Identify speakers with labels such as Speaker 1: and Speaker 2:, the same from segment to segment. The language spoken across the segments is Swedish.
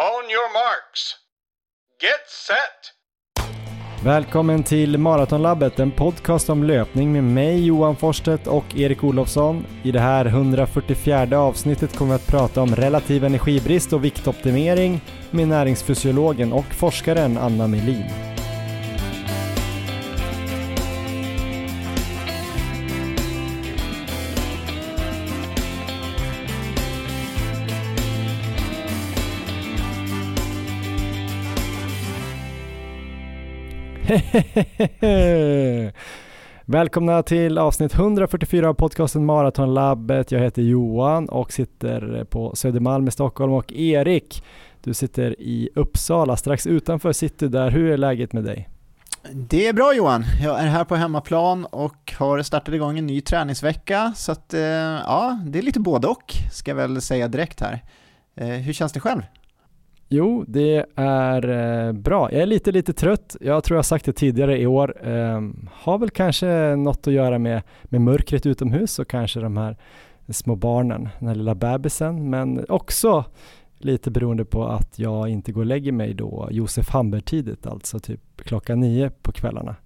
Speaker 1: On your marks. Get set!
Speaker 2: Välkommen till Maratonlabbet, en podcast om löpning med mig Johan Forsstedt och Erik Olofsson. I det här 144 avsnittet kommer vi att prata om relativ energibrist och viktoptimering med näringsfysiologen och forskaren Anna Melin. Välkomna till avsnitt 144 av podcasten Maratonlabbet. Jag heter Johan och sitter på Södermalm i Stockholm och Erik, du sitter i Uppsala strax utanför city där. Hur är läget med dig?
Speaker 3: Det är bra Johan, jag är här på hemmaplan och har startat igång en ny träningsvecka så att eh, ja, det är lite både och ska jag väl säga direkt här. Eh, hur känns det själv?
Speaker 2: Jo, det är eh, bra. Jag är lite, lite trött. Jag tror jag har sagt det tidigare i år. Ehm, har väl kanske något att göra med, med mörkret utomhus och kanske de här små barnen, den här lilla bebisen, men också lite beroende på att jag inte går och lägger mig då Josef Hamber-tidigt, alltså typ klockan nio på kvällarna.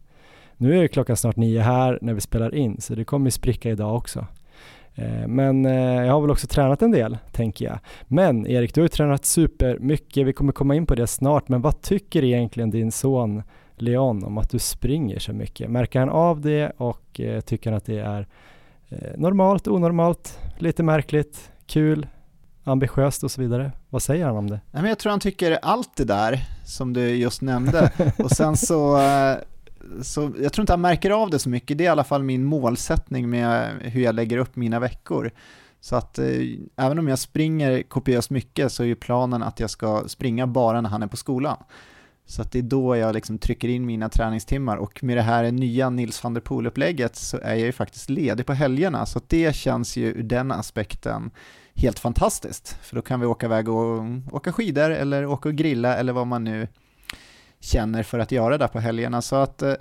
Speaker 2: Nu är det klockan snart nio här när vi spelar in, så det kommer spricka idag också. Eh, men eh, jag har väl också tränat en del, tänker jag. Men Erik, du har ju tränat supermycket. Vi kommer komma in på det snart. Men vad tycker egentligen din son Leon om att du springer så mycket? Märker han av det och eh, tycker han att det är normalt, onormalt, lite märkligt, kul, ambitiöst och så vidare? Vad säger han om det?
Speaker 3: jag tror han tycker allt det där som du just nämnde. och sen så så jag tror inte han märker av det så mycket. Det är i alla fall min målsättning med hur jag lägger upp mina veckor. Så att eh, även om jag springer kopiöst mycket så är ju planen att jag ska springa bara när han är på skolan. Så att det är då jag liksom trycker in mina träningstimmar och med det här nya Nils van der Poel-upplägget så är jag ju faktiskt ledig på helgerna så det känns ju ur den aspekten helt fantastiskt. För då kan vi åka iväg och åka skidor eller åka och grilla eller vad man nu känner för att göra där på helgerna. Så att eh,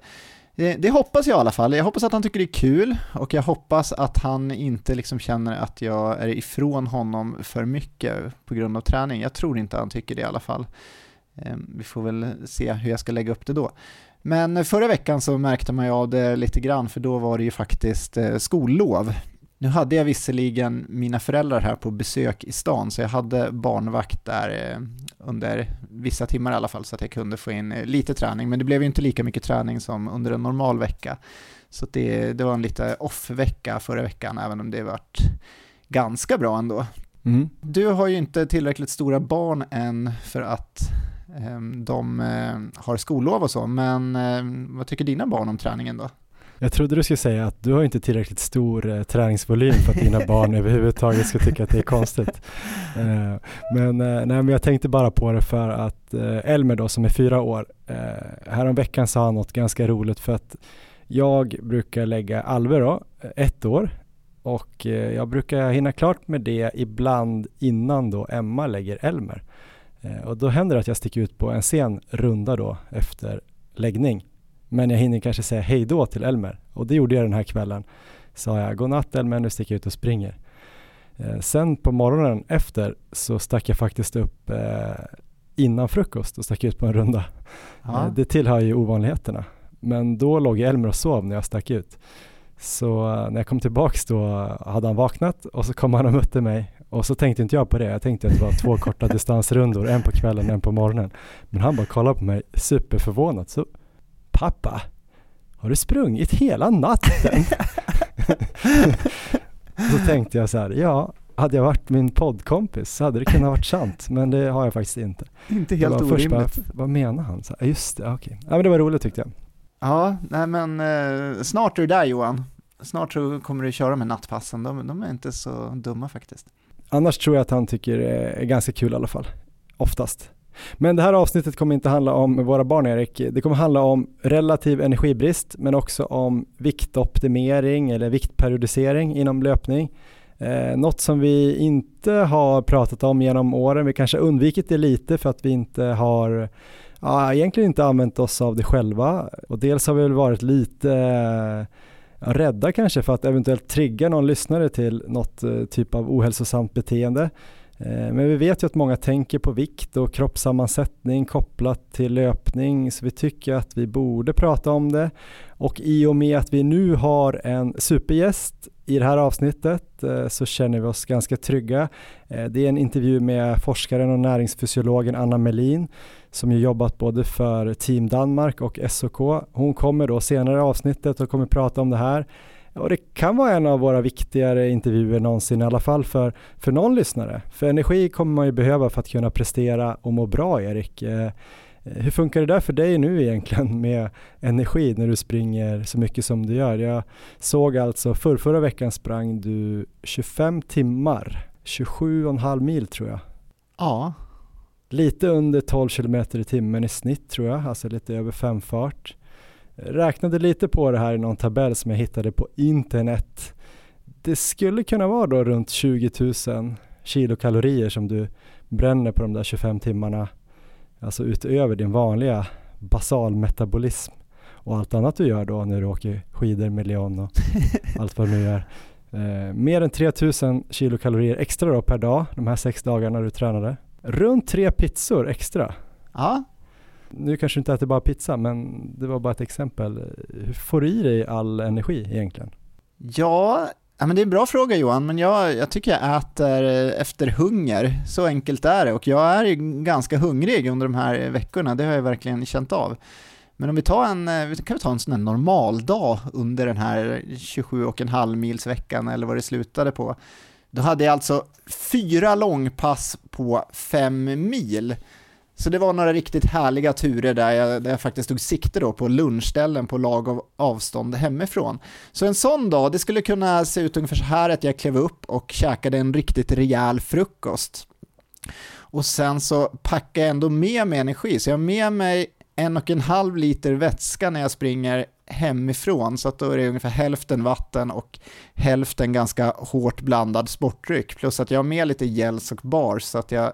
Speaker 3: det hoppas jag i alla fall. Jag hoppas att han tycker det är kul och jag hoppas att han inte liksom känner att jag är ifrån honom för mycket på grund av träning. Jag tror inte han tycker det i alla fall. Ehm, vi får väl se hur jag ska lägga upp det då. Men förra veckan så märkte man ju av det lite grann för då var det ju faktiskt eh, skollov. Nu hade jag visserligen mina föräldrar här på besök i stan, så jag hade barnvakt där eh, under vissa timmar i alla fall, så att jag kunde få in eh, lite träning. Men det blev ju inte lika mycket träning som under en normal vecka. Så det, det var en lite off-vecka förra veckan, även om det varit ganska bra ändå. Mm. Du har ju inte tillräckligt stora barn än för att eh, de har skollov och så, men eh, vad tycker dina barn om träningen då?
Speaker 2: Jag trodde du skulle säga att du har inte tillräckligt stor eh, träningsvolym för att dina barn överhuvudtaget ska tycka att det är konstigt. Eh, men, eh, nej, men jag tänkte bara på det för att eh, Elmer då som är fyra år, eh, häromveckan sa han något ganska roligt för att jag brukar lägga Alve då, ett år och eh, jag brukar hinna klart med det ibland innan då Emma lägger Elmer. Eh, och då händer det att jag sticker ut på en sen runda då efter läggning men jag hinner kanske säga hej då till Elmer och det gjorde jag den här kvällen. Sa jag godnatt Elmer, nu sticker jag ut och springer. Eh, sen på morgonen efter så stack jag faktiskt upp eh, innan frukost och stack ut på en runda. Eh, det tillhör ju ovanligheterna. Men då låg Elmer och sov när jag stack ut. Så eh, när jag kom tillbaks då hade han vaknat och så kom han och mötte mig och så tänkte inte jag på det. Jag tänkte att det var två korta distansrundor, en på kvällen och en på morgonen. Men han bara kollade på mig superförvånat. Så Pappa, har du sprungit hela natten? så tänkte jag så här, ja, hade jag varit min poddkompis så hade det kunnat varit sant, men det har jag faktiskt inte.
Speaker 3: Inte helt orimligt. Bara,
Speaker 2: vad menar han? Så, just det, okej. Okay. Ja, men det var roligt tyckte jag.
Speaker 3: Ja, nej men eh, snart är du där Johan. Snart så kommer du köra med nattpassen, de, de är inte så dumma faktiskt.
Speaker 2: Annars tror jag att han tycker det är ganska kul i alla fall, oftast. Men det här avsnittet kommer inte handla om våra barn Erik. Det kommer handla om relativ energibrist men också om viktoptimering eller viktperiodisering inom löpning. Eh, något som vi inte har pratat om genom åren. Vi kanske undvikit det lite för att vi inte har ja, egentligen inte använt oss av det själva och dels har vi väl varit lite eh, rädda kanske för att eventuellt trigga någon lyssnare till något eh, typ av ohälsosamt beteende. Eh, men vi vet ju att många tänker på vikt och kroppssammansättning kopplat till löpning så vi tycker att vi borde prata om det. Och i och med att vi nu har en supergäst i det här avsnittet eh, så känner vi oss ganska trygga. Eh, det är en intervju med forskaren och näringsfysiologen Anna Melin som ju jobbat både för Team Danmark och SOK. Hon kommer då senare i avsnittet och kommer prata om det här. Och det kan vara en av våra viktigare intervjuer någonsin, i alla fall för, för någon lyssnare. För energi kommer man ju behöva för att kunna prestera och må bra, Erik. Eh, hur funkar det där för dig nu egentligen med energi när du springer så mycket som du gör? Jag såg alltså för förra veckan sprang du 25 timmar, 27,5 mil tror jag.
Speaker 3: Ja.
Speaker 2: Lite under 12 kilometer i timmen i snitt tror jag, alltså lite över femfart räknade lite på det här i någon tabell som jag hittade på internet. Det skulle kunna vara då runt 20 000 kilokalorier som du bränner på de där 25 timmarna. Alltså utöver din vanliga basalmetabolism och allt annat du gör då när du åker skidor med Leon och allt vad du nu gör. Eh, mer än 3000 kilokalorier extra då per dag de här sex dagarna du tränade. Runt tre pizzor extra.
Speaker 3: Ja,
Speaker 2: nu kanske du inte äter bara pizza, men det var bara ett exempel. Hur får du i dig all energi egentligen?
Speaker 3: Ja, Ja, men det är en bra fråga Johan, men jag, jag tycker jag äter eh, efter hunger. Så enkelt är det och jag är ganska hungrig under de här veckorna, det har jag verkligen känt av. Men om vi tar en, eh, kan vi ta en sån här normaldag under den här 27,5 mils veckan eller vad det slutade på. Då hade jag alltså fyra långpass på fem mil. Så det var några riktigt härliga turer där jag, där jag faktiskt tog sikte då på lunchställen på lag av avstånd hemifrån. Så en sån dag, det skulle kunna se ut ungefär så här att jag klev upp och käkade en riktigt rejäl frukost. Och sen så packade jag ändå med mig energi, så jag har med mig en och en halv liter vätska när jag springer hemifrån, så att då är det ungefär hälften vatten och hälften ganska hårt blandad sportdryck, plus att jag har med lite gels och bars så att jag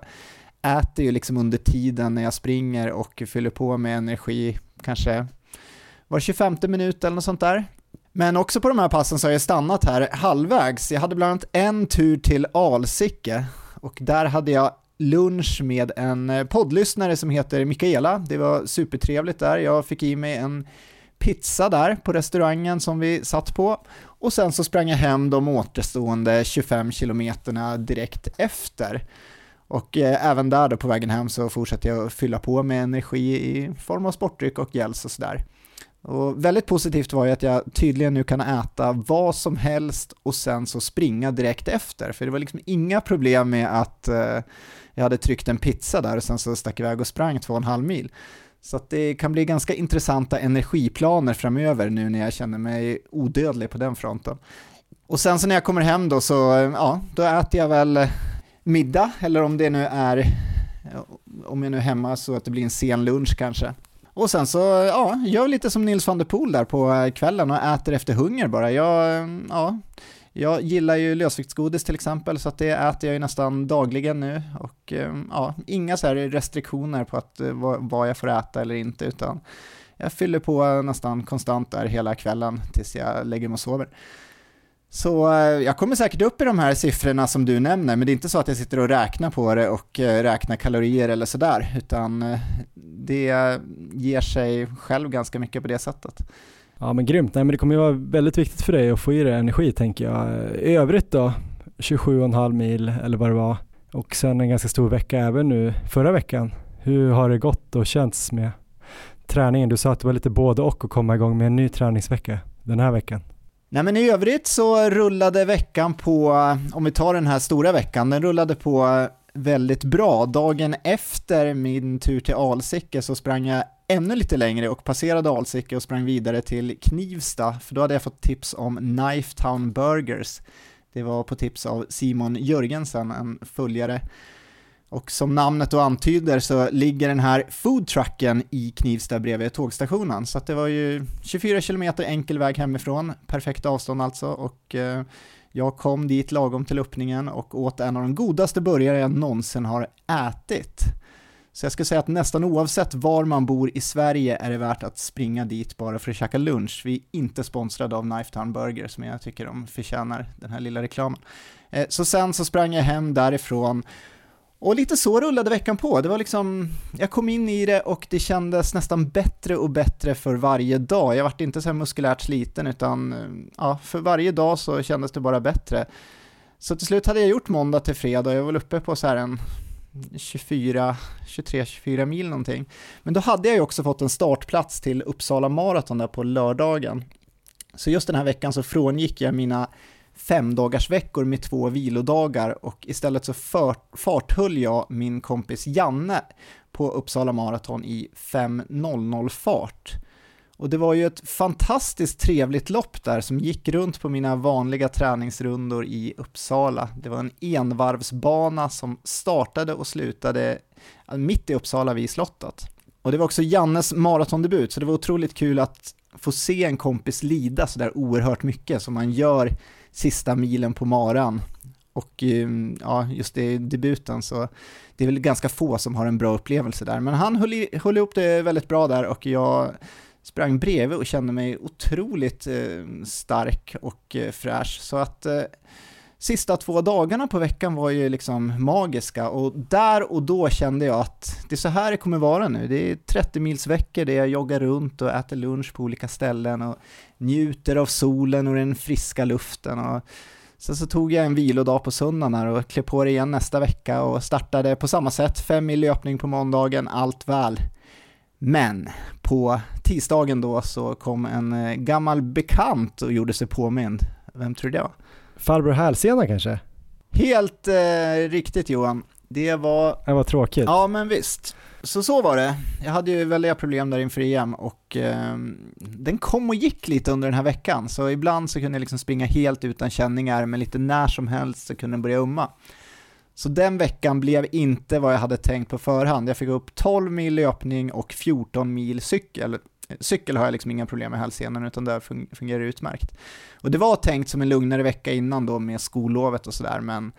Speaker 3: äter ju liksom under tiden när jag springer och fyller på med energi, kanske var 25 minut eller något sånt där. Men också på de här passen så har jag stannat här halvvägs. Jag hade bland annat en tur till Alsike och där hade jag lunch med en poddlyssnare som heter Mikaela. Det var supertrevligt där. Jag fick i mig en pizza där på restaurangen som vi satt på och sen så sprang jag hem de återstående 25 kilometerna direkt efter. Och eh, även där då på vägen hem så fortsätter jag att fylla på med energi i form av sportdryck och gels och sådär. Och väldigt positivt var ju att jag tydligen nu kan äta vad som helst och sen så springa direkt efter, för det var liksom inga problem med att eh, jag hade tryckt en pizza där och sen så stack iväg och sprang två och en halv mil. Så att det kan bli ganska intressanta energiplaner framöver nu när jag känner mig odödlig på den fronten. Och sen så när jag kommer hem då så, ja, då äter jag väl middag, eller om det nu är, om jag nu är hemma så att det blir en sen lunch kanske. Och sen så, ja, gör lite som Nils van der Poel där på eh, kvällen och äter efter hunger bara. Jag, eh, ja, jag gillar ju lösviktsgodis till exempel, så att det äter jag ju nästan dagligen nu. Och eh, ja, inga så här restriktioner på att, vad jag får äta eller inte, utan jag fyller på nästan konstant där hela kvällen tills jag lägger mig och sover. Så eh, jag kommer säkert upp i de här siffrorna som du nämner, men det är inte så att jag sitter och räknar på det och eh, räknar kalorier eller sådär, utan eh, det ger sig själv ganska mycket på det sättet.
Speaker 2: Ja men grymt, Nej, men det kommer ju vara väldigt viktigt för dig att få i dig energi tänker jag. I övrigt då, 27,5 mil eller vad det var och sen en ganska stor vecka även nu förra veckan. Hur har det gått och känts med träningen? Du sa att det var lite både och att komma igång med en ny träningsvecka den här veckan.
Speaker 3: Nej men i övrigt så rullade veckan på, om vi tar den här stora veckan, den rullade på väldigt bra. Dagen efter min tur till Alsike så sprang jag ännu lite längre och passerade Alsike och sprang vidare till Knivsta, för då hade jag fått tips om Knifetown Burgers. Det var på tips av Simon Jörgensen, en följare och som namnet då antyder så ligger den här foodtrucken i Knivsta bredvid tågstationen. Så att det var ju 24 km enkel väg hemifrån, perfekt avstånd alltså. Och eh, jag kom dit lagom till öppningen och åt en av de godaste burgare jag någonsin har ätit. Så jag skulle säga att nästan oavsett var man bor i Sverige är det värt att springa dit bara för att käka lunch. Vi är inte sponsrade av Knifetown Burger som jag tycker de förtjänar, den här lilla reklamen. Eh, så sen så sprang jag hem därifrån och lite så rullade veckan på. Det var liksom, jag kom in i det och det kändes nästan bättre och bättre för varje dag. Jag vart inte så här muskulärt sliten utan eh, ja, för varje dag så kändes det bara bättre. Så till slut hade jag gjort måndag till fredag och jag var uppe på så här en 24, 23-24 mil någonting. Men då hade jag ju också fått en startplats till Uppsala Marathon där på lördagen. Så just den här veckan så frångick jag mina femdagarsveckor med två vilodagar och istället så farthöll jag min kompis Janne på Uppsala Marathon i 5.00 fart. Och det var ju ett fantastiskt trevligt lopp där som gick runt på mina vanliga träningsrundor i Uppsala. Det var en envarvsbana som startade och slutade mitt i Uppsala vid slottet. Och det var också Jannes maratondebut, så det var otroligt kul att få se en kompis lida sådär oerhört mycket som man gör sista milen på maran. Och ehm, ja, just det debuten så det är väl ganska få som har en bra upplevelse där. Men han höll, i, höll ihop det väldigt bra där och jag sprang bredvid och kände mig otroligt eh, stark och eh, fräsch. Så att eh, sista två dagarna på veckan var ju liksom magiska och där och då kände jag att det är så här det kommer vara nu. Det är 30 mils veckor där jag joggar runt och äter lunch på olika ställen och njuter av solen och den friska luften. Och sen så tog jag en vilodag på söndagen och klev på det igen nästa vecka och startade på samma sätt, fem mil löpning på måndagen, allt väl. Men på tisdagen då så kom en eh, gammal bekant och gjorde sig påmind. Vem tror du det var?
Speaker 2: Farbror Hälsena kanske?
Speaker 3: Helt eh, riktigt Johan. Det var...
Speaker 2: Det var tråkigt.
Speaker 3: Ja, men visst. Så så var det. Jag hade ju väldiga problem där inför EM och eh, den kom och gick lite under den här veckan. Så ibland så kunde jag liksom springa helt utan känningar, men lite när som helst så kunde den börja umma. Så den veckan blev inte vad jag hade tänkt på förhand. Jag fick upp 12 mil löpning och 14 mil cykel. Cykel har jag liksom inga problem med hälsenan utan det fungerar utmärkt. Och det var tänkt som en lugnare vecka innan då med skollovet och sådär men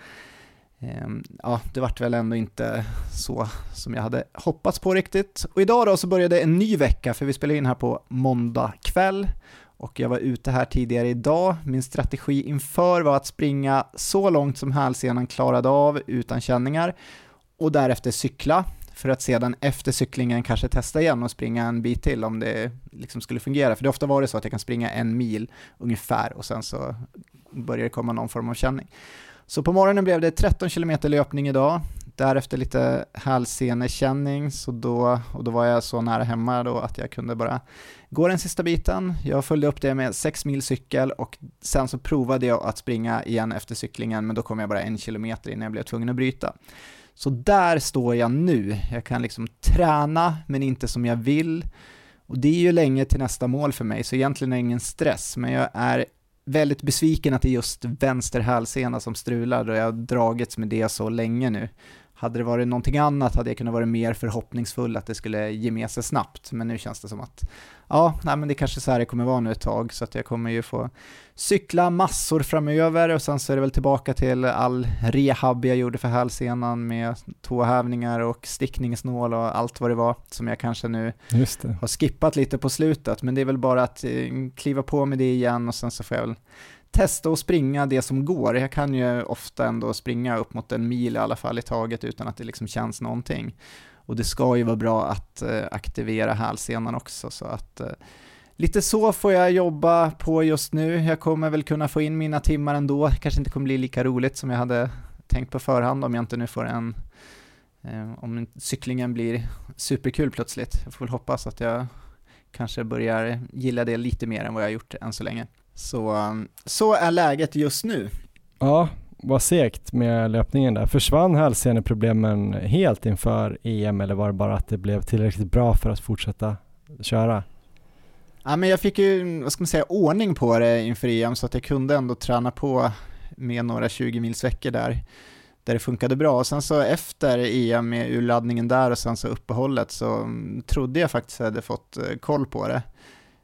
Speaker 3: Ehm, ja, det vart väl ändå inte så som jag hade hoppats på riktigt. Och idag då så började en ny vecka för vi spelar in här på måndag kväll och jag var ute här tidigare idag. Min strategi inför var att springa så långt som hälsenan klarade av utan känningar och därefter cykla för att sedan efter cyklingen kanske testa igen och springa en bit till om det liksom skulle fungera. För det har ofta varit så att jag kan springa en mil ungefär och sen så börjar det komma någon form av känning. Så på morgonen blev det 13 km löpning idag, därefter lite hälsenekänning, så då, och då var jag så nära hemma då att jag kunde bara gå den sista biten. Jag följde upp det med 6 mil cykel och sen så provade jag att springa igen efter cyklingen, men då kom jag bara en kilometer innan jag blev tvungen att bryta. Så där står jag nu. Jag kan liksom träna, men inte som jag vill. Och det är ju länge till nästa mål för mig, så egentligen är det ingen stress, men jag är väldigt besviken att det är just vänster hälsena som strular och jag har dragits med det så länge nu. Hade det varit någonting annat hade jag kunnat vara mer förhoppningsfull att det skulle ge med sig snabbt, men nu känns det som att ja, nej, men det är kanske så här det kommer vara nu ett tag, så att jag kommer ju få cykla massor framöver och sen så är det väl tillbaka till all rehab jag gjorde för hälsenan med tåhävningar och stickningsnål och allt vad det var som jag kanske nu har skippat lite på slutet, men det är väl bara att eh, kliva på med det igen och sen så får jag väl testa att springa det som går. Jag kan ju ofta ändå springa upp mot en mil i alla fall i taget utan att det liksom känns någonting. Och det ska ju vara bra att eh, aktivera hälsenan också så att eh, Lite så får jag jobba på just nu. Jag kommer väl kunna få in mina timmar ändå. Kanske inte kommer bli lika roligt som jag hade tänkt på förhand om jag inte nu får en eh, om cyklingen blir superkul plötsligt. Jag får väl hoppas att jag kanske börjar gilla det lite mer än vad jag har gjort än så länge. Så, så är läget just nu.
Speaker 2: Ja, vad segt med löpningen där. Försvann hälseneproblemen helt inför EM eller var det bara att det blev tillräckligt bra för att fortsätta köra?
Speaker 3: Ja, men jag fick ju, vad ska man säga, ordning på det inför EM så att jag kunde ändå träna på med några 20 mils veckor där, där det funkade bra. Och sen så efter EM med urladdningen där och sen så uppehållet så trodde jag faktiskt att jag hade fått eh, koll på det.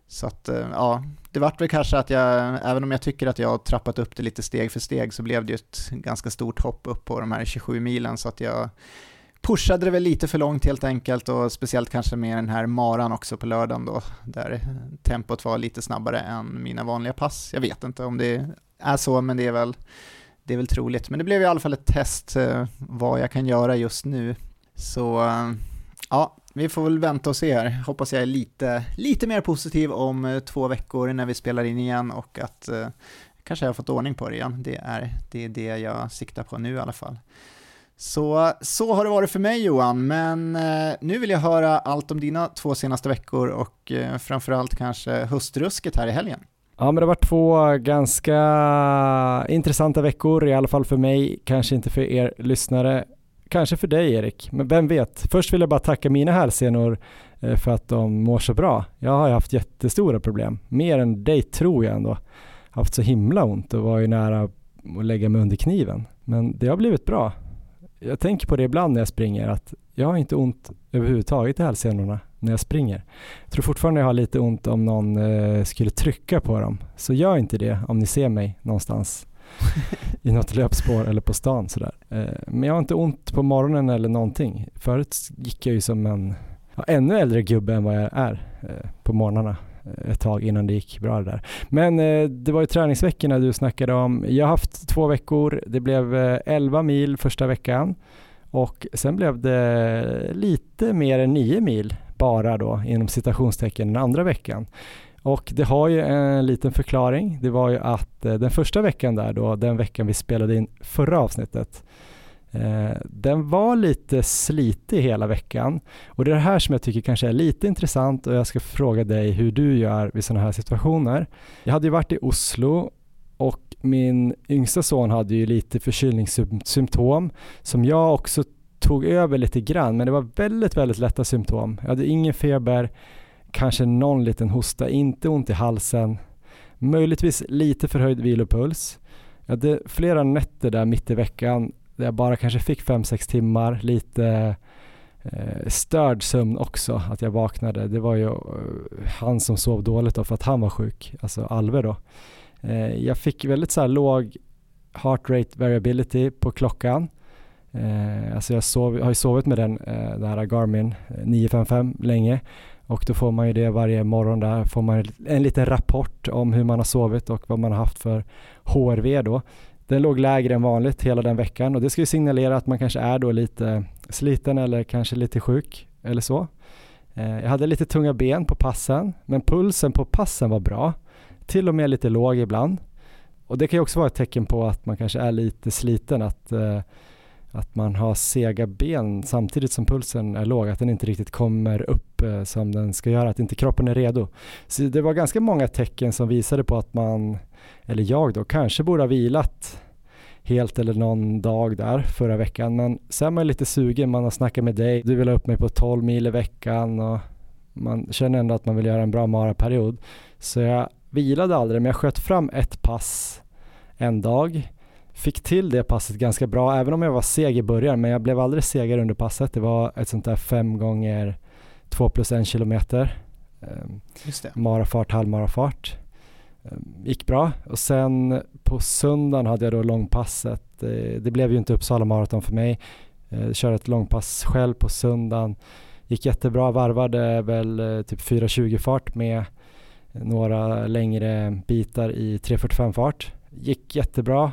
Speaker 3: Så att eh, ja, det vart väl kanske att jag, även om jag tycker att jag har trappat upp det lite steg för steg så blev det ju ett ganska stort hopp upp på de här 27 milen så att jag pushade det väl lite för långt helt enkelt och speciellt kanske med den här maran också på lördagen då där tempot var lite snabbare än mina vanliga pass. Jag vet inte om det är så men det är väl det är väl troligt. Men det blev i alla fall ett test eh, vad jag kan göra just nu. Så eh, ja, vi får väl vänta och se här. Hoppas jag är lite, lite mer positiv om eh, två veckor när vi spelar in igen och att eh, kanske jag har fått ordning på det igen. Det är, det är det jag siktar på nu i alla fall. Så, så har det varit för mig Johan, men eh, nu vill jag höra allt om dina två senaste veckor och eh, framförallt kanske höstrusket här i helgen.
Speaker 2: Ja, men det har varit två ganska intressanta veckor, i alla fall för mig, kanske inte för er lyssnare. Kanske för dig Erik, men vem vet? Först vill jag bara tacka mina hälsenor eh, för att de mår så bra. Jag har haft jättestora problem, mer än dig tror jag ändå. Haft så himla ont och var ju nära att lägga mig under kniven. Men det har blivit bra. Jag tänker på det ibland när jag springer att jag har inte ont överhuvudtaget i hälsenorna när jag springer. Jag tror fortfarande jag har lite ont om någon eh, skulle trycka på dem. Så gör inte det om ni ser mig någonstans i något löpspår eller på stan sådär. Eh, men jag har inte ont på morgonen eller någonting. Förut gick jag ju som en ja, ännu äldre gubbe än vad jag är eh, på morgnarna eh, ett tag innan det gick bra det där. Men eh, det var ju träningsveckorna du snackade om. Jag har haft två veckor. Det blev eh, 11 mil första veckan och sen blev det lite mer än 9 mil bara då inom citationstecken den andra veckan. Och det har ju en liten förklaring. Det var ju att eh, den första veckan där då, den veckan vi spelade in förra avsnittet, eh, den var lite slitig hela veckan. Och det är det här som jag tycker kanske är lite intressant och jag ska fråga dig hur du gör vid sådana här situationer. Jag hade ju varit i Oslo och min yngsta son hade ju lite förkylningssymptom som jag också tog över lite grann, men det var väldigt, väldigt lätta symptom. Jag hade ingen feber, kanske någon liten hosta, inte ont i halsen, möjligtvis lite förhöjd vilopuls. Jag hade flera nätter där mitt i veckan där jag bara kanske fick 5-6 timmar, lite eh, störd sömn också, att jag vaknade. Det var ju eh, han som sov dåligt då för att han var sjuk, alltså Alve då. Eh, jag fick väldigt så här låg heart rate variability på klockan. Eh, alltså jag sov, har ju sovit med den, eh, den här Garmin eh, 955 länge och då får man ju det varje morgon där, får man en liten rapport om hur man har sovit och vad man har haft för HRV då. Den låg lägre än vanligt hela den veckan och det ska ju signalera att man kanske är då lite sliten eller kanske lite sjuk eller så. Eh, jag hade lite tunga ben på passen, men pulsen på passen var bra. Till och med lite låg ibland. Och det kan ju också vara ett tecken på att man kanske är lite sliten, att eh, att man har sega ben samtidigt som pulsen är låg, att den inte riktigt kommer upp eh, som den ska göra, att inte kroppen är redo. Så det var ganska många tecken som visade på att man, eller jag då, kanske borde ha vilat helt eller någon dag där förra veckan. Men sen är man lite sugen, man har snackat med dig, du vill ha upp mig på 12 mil i veckan och man känner ändå att man vill göra en bra maraperiod. Så jag vilade aldrig, men jag sköt fram ett pass en dag fick till det passet ganska bra, även om jag var seg i början, men jag blev aldrig segare under passet. Det var ett sånt där fem gånger två plus en kilometer. Um, marafart, halvmarafart. Um, gick bra och sen på söndagen hade jag då långpasset. Det, blev ju inte Uppsala maraton för mig. Jag körde ett långpass själv på söndagen. Gick jättebra, varvade väl eh, typ 4.20 fart med några längre bitar i 3.45 fart. Gick jättebra,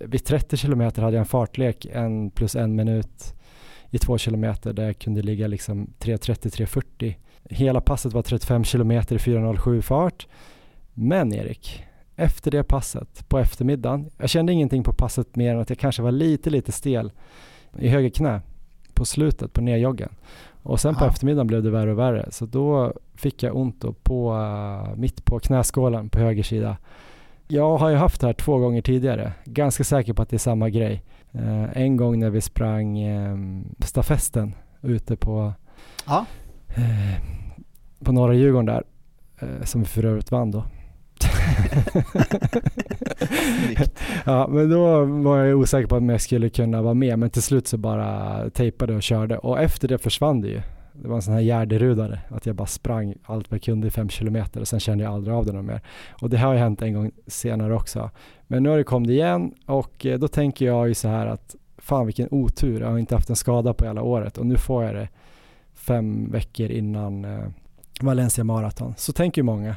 Speaker 2: vid 30 kilometer hade jag en fartlek en plus en minut i två kilometer där jag kunde ligga liksom 3.30-3.40. Hela passet var 35 kilometer i 4.07 fart. Men Erik, efter det passet på eftermiddagen, jag kände ingenting på passet mer än att jag kanske var lite, lite stel i höger knä på slutet på nedjoggen. Och sen på eftermiddagen blev det värre och värre. Så då fick jag ont på, mitt på knäskålen på höger sida. Jag har ju haft det här två gånger tidigare. Ganska säker på att det är samma grej. Uh, en gång när vi sprang um, stafetten ute på, ja. uh, på norra Djurgården där, uh, som vi för övrigt vann då. ja, men då var jag osäker på om jag skulle kunna vara med, men till slut så bara tejpade och körde och efter det försvann det ju det var en sån här gärderudare, att jag bara sprang allt vad jag kunde i fem kilometer och sen kände jag aldrig av det något mer. Och det har ju hänt en gång senare också. Men nu har det kommit igen och eh, då tänker jag ju så här att fan vilken otur, jag har inte haft en skada på hela året och nu får jag det fem veckor innan eh, Valencia Marathon. Så tänker ju många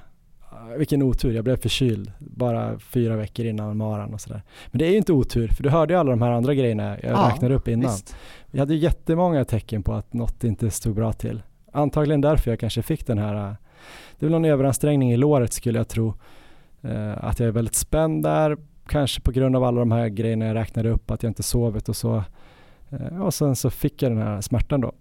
Speaker 2: vilken otur, jag blev förkyld bara fyra veckor innan maran och sådär. Men det är ju inte otur, för du hörde ju alla de här andra grejerna jag ja, räknade upp innan. Visst. Vi hade jättemånga tecken på att något inte stod bra till. Antagligen därför jag kanske fick den här, det är väl någon överansträngning i låret skulle jag tro. Eh, att jag är väldigt spänd där, kanske på grund av alla de här grejerna jag räknade upp, att jag inte sovit och så. Eh, och sen så fick jag den här smärtan då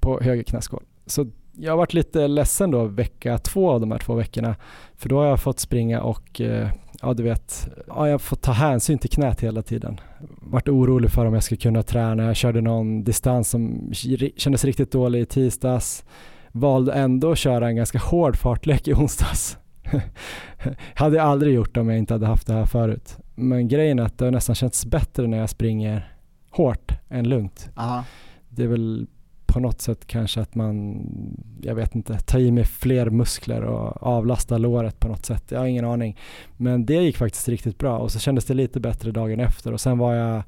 Speaker 2: på höger knäskål. Så jag har varit lite ledsen då vecka två av de här två veckorna. För då har jag fått springa och uh, ja du vet, ja, jag har fått ta hänsyn till knät hela tiden. Vart orolig för om jag skulle kunna träna. Jag körde någon distans som kändes riktigt dålig i tisdags. Valde ändå att köra en ganska hård fartlek i onsdags. hade jag aldrig gjort om jag inte hade haft det här förut. Men grejen är att det har nästan känts bättre när jag springer hårt än lugnt.
Speaker 3: Aha.
Speaker 2: Det är väl på något sätt kanske att man, jag vet inte, tar i med fler muskler och avlastar låret på något sätt. Jag har ingen aning. Men det gick faktiskt riktigt bra och så kändes det lite bättre dagen efter och sen var jag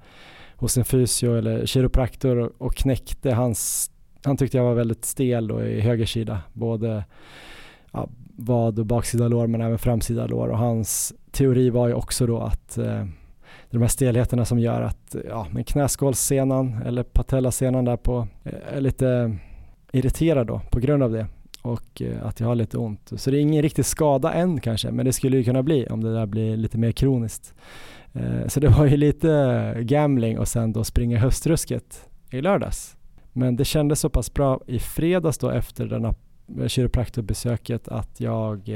Speaker 2: hos en fysio eller kiropraktor och knäckte hans, han tyckte jag var väldigt stel då i höger sida, både ja, vad och baksida lår men även framsida lår och hans teori var ju också då att eh, de här stelheterna som gör att ja, men knäskålssenan eller patellasenan där på eh, är lite irriterad då på grund av det och eh, att jag har lite ont. Så det är ingen riktig skada än kanske, men det skulle ju kunna bli om det där blir lite mer kroniskt. Eh, så det var ju lite gambling och sen då springa höstrusket i lördags. Men det kändes så pass bra i fredags då efter denna kiropraktorbesöket att jag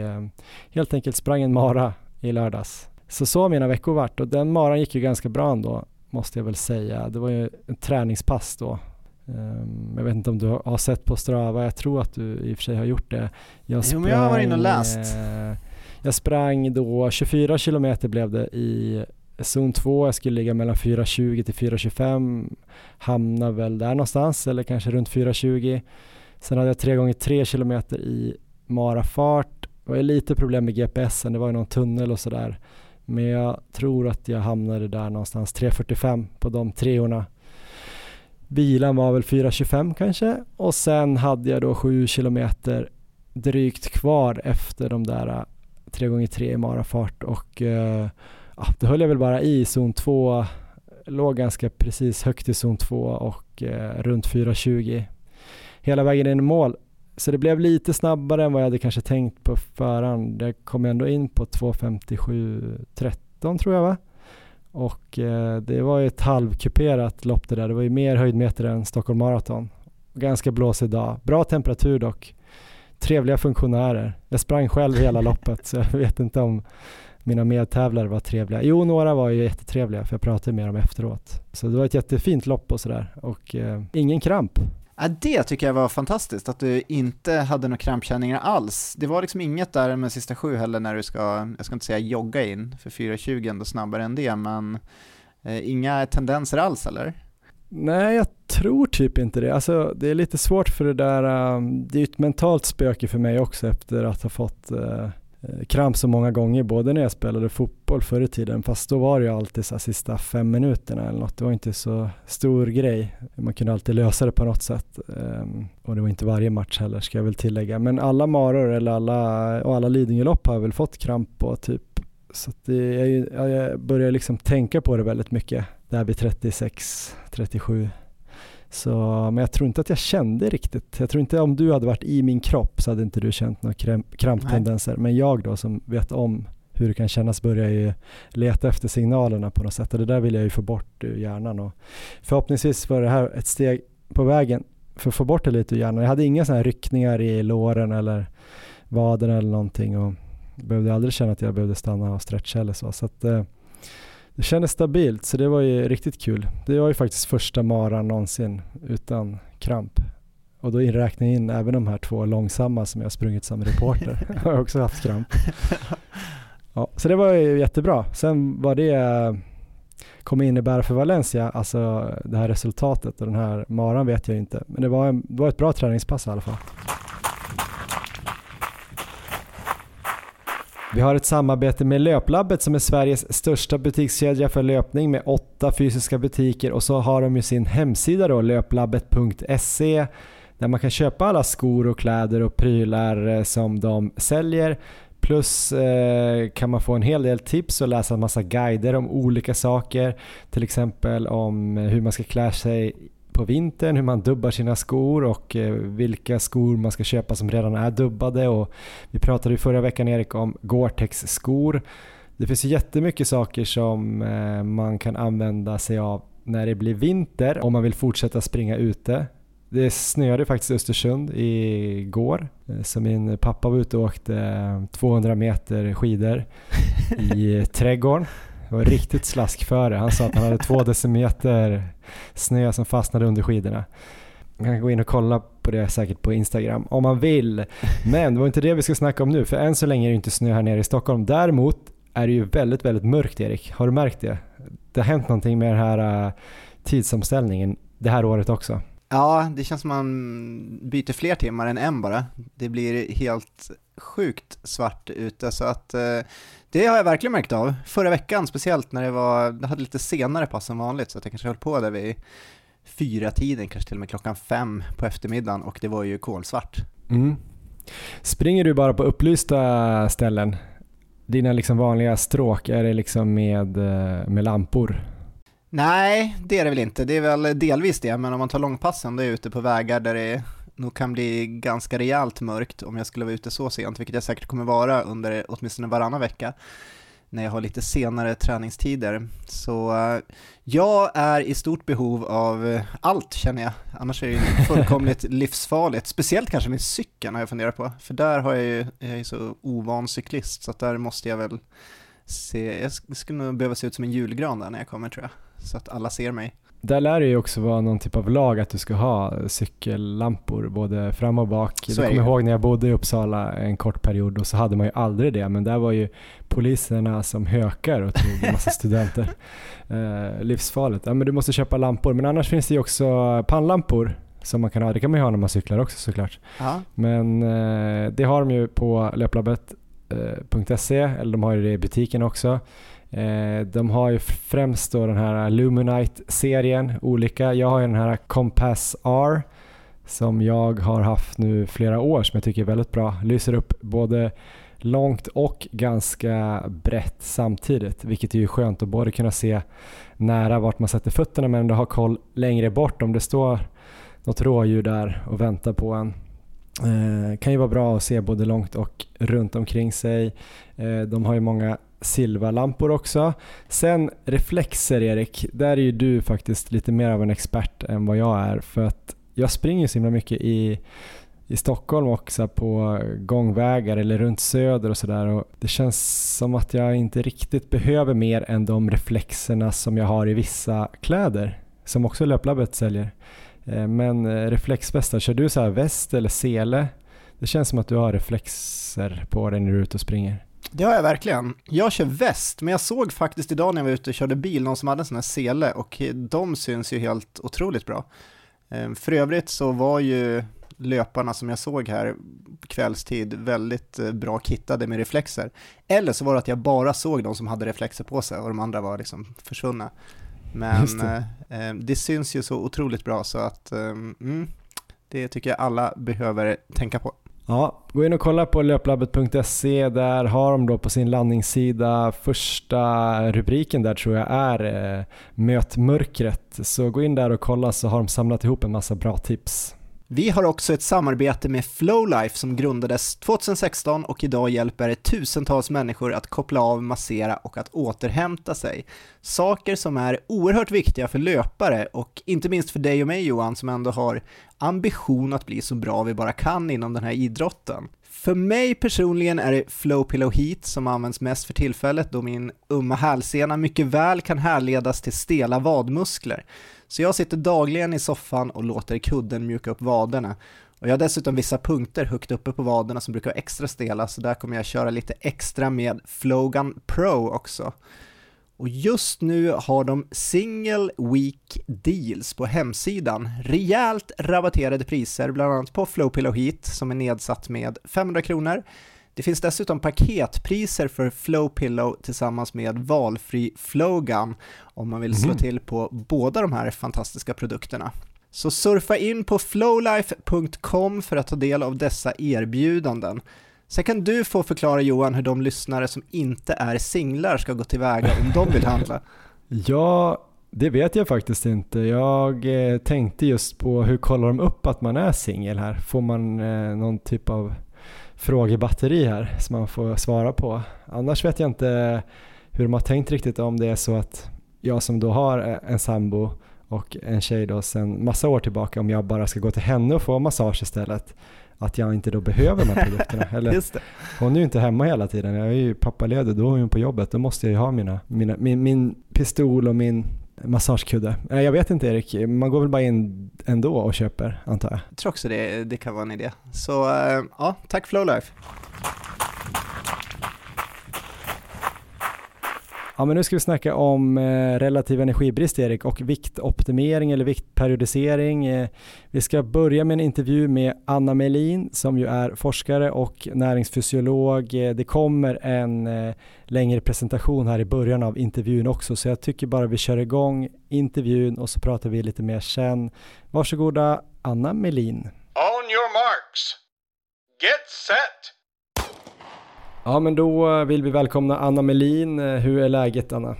Speaker 2: helt enkelt sprang en mara i lördags så så har mina veckor varit och den maran gick ju ganska bra ändå måste jag väl säga. Det var ju en träningspass då. Um, jag vet inte om du har sett på Strava, jag tror att du i och för sig har gjort det.
Speaker 3: Jag sprang, jo men jag har varit inne och läst.
Speaker 2: Eh, jag sprang då 24 kilometer blev det i zon 2, jag skulle ligga mellan 4.20 till 4.25, hamna väl där någonstans eller kanske runt 4.20. Sen hade jag 3 gånger 3 kilometer i marafart. Det var lite problem med GPSen, det var ju någon tunnel och sådär. Men jag tror att jag hamnade där någonstans 3.45 på de treorna. Bilen var väl 4.25 kanske och sen hade jag då 7 kilometer drygt kvar efter de där äh, 3x3 i marafart och äh, ja, då höll jag väl bara i zon 2, låg ganska precis högt i zon 2 och eh, runt 4.20 hela vägen in i mål. Så det blev lite snabbare än vad jag hade kanske tänkt på förhand. Jag kom ändå in på 2.57.13 tror jag va? Och eh, det var ju ett halvkuperat lopp det där. Det var ju mer höjdmeter än Stockholm Marathon. Ganska blåsig dag. Bra temperatur dock. Trevliga funktionärer. Jag sprang själv hela loppet så jag vet inte om mina medtävlare var trevliga. Jo, några var ju jättetrevliga för jag pratade med dem efteråt. Så det var ett jättefint lopp och sådär och eh, ingen kramp.
Speaker 3: Ja, det tycker jag var fantastiskt, att du inte hade några krampkänningar alls. Det var liksom inget där med sista sju heller när du ska, jag ska inte säga jogga in, för 4.20 är ändå snabbare än det, men eh, inga tendenser alls eller?
Speaker 2: Nej, jag tror typ inte det. Alltså, det är lite svårt för det där, um, det är ju ett mentalt spöke för mig också efter att ha fått uh, Eh, kramp så många gånger, både när jag spelade fotboll förr i tiden, fast då var det ju alltid så sista fem minuterna eller något. Det var inte så stor grej. Man kunde alltid lösa det på något sätt. Ehm, och det var inte varje match heller ska jag väl tillägga. Men alla maror eller alla, och alla Lidingölopp har jag väl fått kramp på typ. Så det, jag, jag börjar liksom tänka på det väldigt mycket där vid 36, 37. Så, men jag tror inte att jag kände riktigt. Jag tror inte om du hade varit i min kropp så hade inte du känt några kramptendenser. Men jag då som vet om hur det kan kännas börjar ju leta efter signalerna på något sätt och det där vill jag ju få bort ur hjärnan och förhoppningsvis var det här ett steg på vägen för att få bort det lite ur hjärnan. Jag hade inga sådana här ryckningar i låren eller vaden eller någonting och behövde aldrig känna att jag behövde stanna och stretcha eller så. så att, eh, det kändes stabilt så det var ju riktigt kul. Det var ju faktiskt första maran någonsin utan kramp. Och då räknar jag in även de här två långsamma som jag sprungit som reporter. jag har också haft kramp. Ja, så det var ju jättebra. Sen vad det kommer innebära för Valencia, alltså det här resultatet och den här maran vet jag inte. Men det var, en, det var ett bra träningspass i alla fall. Vi har ett samarbete med Löplabbet som är Sveriges största butikskedja för löpning med åtta fysiska butiker och så har de ju sin hemsida då, löplabbet.se där man kan köpa alla skor och kläder och prylar eh, som de säljer Plus eh, kan man få en hel del tips och läsa en massa guider om olika saker. Till exempel om eh, hur man ska klä sig på vintern, hur man dubbar sina skor och eh, vilka skor man ska köpa som redan är dubbade. Och vi pratade ju förra veckan Erik om Gore-Tex skor. Det finns jättemycket saker som eh, man kan använda sig av när det blir vinter om man vill fortsätta springa ute. Det snöade faktiskt i Östersund igår. Eh, så min pappa var ute och åkte 200 meter skidor i trädgården. Det var riktigt slask för det. Han sa att han hade två decimeter snö som fastnade under skidorna. Man kan gå in och kolla på det säkert på Instagram om man vill. Men det var inte det vi ska snacka om nu, för än så länge är det inte snö här nere i Stockholm. Däremot är det ju väldigt, väldigt mörkt Erik. Har du märkt det? Det har hänt någonting med den här äh, tidsomställningen det här året också.
Speaker 3: Ja, det känns som man byter fler timmar än en bara. Det blir helt sjukt svart ute så att eh, det har jag verkligen märkt av. Förra veckan speciellt när det var, det hade lite senare pass än vanligt så att jag kanske höll på där vid fyra tiden, kanske till och med klockan fem på eftermiddagen och det var ju kolsvart.
Speaker 2: Mm. Springer du bara på upplysta ställen? Dina liksom vanliga stråk, är det liksom med, eh, med lampor?
Speaker 3: Nej, det är det väl inte. Det är väl delvis det, men om man tar långpassen då är jag ute på vägar där det nog kan bli ganska rejält mörkt om jag skulle vara ute så sent, vilket jag säkert kommer vara under åtminstone varannan vecka när jag har lite senare träningstider. Så uh, jag är i stort behov av uh, allt känner jag, annars är det fullkomligt livsfarligt. Speciellt kanske min cykeln har jag funderat på, för där har jag ju, jag är så ovan cyklist så att där måste jag väl se, jag skulle nog behöva se ut som en julgran där när jag kommer tror jag, så att alla ser mig.
Speaker 2: Där lär det ju också vara någon typ av lag att du ska ha cykellampor både fram och bak. Så jag kommer ihåg när jag bodde i Uppsala en kort period och så hade man ju aldrig det men där var ju poliserna som hökar och tog en massa studenter. Eh, livsfarligt. Ja men du måste köpa lampor men annars finns det ju också pannlampor som man kan ha. Det kan man ju ha när man cyklar också såklart.
Speaker 3: Aha.
Speaker 2: Men eh, det har de ju på löplabbet.se eh, eller de har ju det i butiken också. Eh, de har ju främst då den här Luminite-serien, olika. Jag har ju den här Compass R som jag har haft nu flera år som jag tycker är väldigt bra. Lyser upp både långt och ganska brett samtidigt, vilket är ju skönt att både kunna se nära vart man sätter fötterna men ändå ha koll längre bort om det står något rådjur där och väntar på en. Eh, kan ju vara bra att se både långt och runt omkring sig. Eh, de har ju många silverlampor också. Sen reflexer Erik, där är ju du faktiskt lite mer av en expert än vad jag är för att jag springer så himla mycket i, i Stockholm också på gångvägar eller runt Söder och sådär det känns som att jag inte riktigt behöver mer än de reflexerna som jag har i vissa kläder som också Löplabbet säljer. Eh, men eh, reflexvästar, kör du så här väst eller sele? Det känns som att du har reflexer på dig när du är ute och springer.
Speaker 3: Det har jag verkligen. Jag kör väst, men jag såg faktiskt idag när jag var ute och körde bil någon som hade en sån här sele och de syns ju helt otroligt bra. Ehm, för övrigt så var ju löparna som jag såg här kvällstid väldigt eh, bra kittade med reflexer. Eller så var det att jag bara såg de som hade reflexer på sig och de andra var liksom försvunna. Men det. Eh, det. syns ju så otroligt bra så att mm, det tycker jag alla behöver tänka på.
Speaker 2: Ja, gå in och kolla på löplabbet.se. Där har de då på sin landningssida första rubriken där tror jag är eh, Möt mörkret. Så gå in där och kolla så har de samlat ihop en massa bra tips.
Speaker 3: Vi har också ett samarbete med Flowlife som grundades 2016 och idag hjälper tusentals människor att koppla av, massera och att återhämta sig. Saker som är oerhört viktiga för löpare och inte minst för dig och mig Johan som ändå har ambition att bli så bra vi bara kan inom den här idrotten. För mig personligen är det Flow Pillow Heat som används mest för tillfället då min umma hälsena mycket väl kan härledas till stela vadmuskler. Så jag sitter dagligen i soffan och låter kudden mjuka upp vaderna. Och jag har dessutom vissa punkter högt uppe på vaderna som brukar vara extra stela, så där kommer jag köra lite extra med Flogan Pro också. Och just nu har de single week deals på hemsidan. Rejält rabatterade priser, bland annat på Flowpillow Heat som är nedsatt med 500 kronor. Det finns dessutom paketpriser för Flowpillow tillsammans med valfri Flowgun om man vill slå mm. till på båda de här fantastiska produkterna. Så surfa in på flowlife.com för att ta del av dessa erbjudanden. Sen kan du få förklara Johan hur de lyssnare som inte är singlar ska gå tillväga om de vill handla.
Speaker 2: Ja, det vet jag faktiskt inte. Jag eh, tänkte just på hur kollar de upp att man är singel här? Får man eh, någon typ av frågebatteri här som man får svara på? Annars vet jag inte hur de har tänkt riktigt om det är så att jag som då har en sambo och en tjej då sedan massa år tillbaka om jag bara ska gå till henne och få massage istället att jag inte då behöver de här produkterna. Eller, Hon är ju inte hemma hela tiden, jag är ju pappaledig, då är hon på jobbet, då måste jag ju ha mina, mina, min, min pistol och min massagekudde. Eh, jag vet inte Erik, man går väl bara in ändå och köper antar jag.
Speaker 3: Jag tror också det, det kan vara en idé. Så eh, ja, tack Flowlife.
Speaker 2: Ja, men nu ska vi snacka om eh, relativ energibrist Erik och viktoptimering eller viktperiodisering. Eh, vi ska börja med en intervju med Anna Melin som ju är forskare och näringsfysiolog. Eh, det kommer en eh, längre presentation här i början av intervjun också så jag tycker bara vi kör igång intervjun och så pratar vi lite mer sen. Varsågoda Anna Melin.
Speaker 1: On your marks. Get set.
Speaker 2: Ja, men då vill vi välkomna Anna Melin. Hur är läget Anna?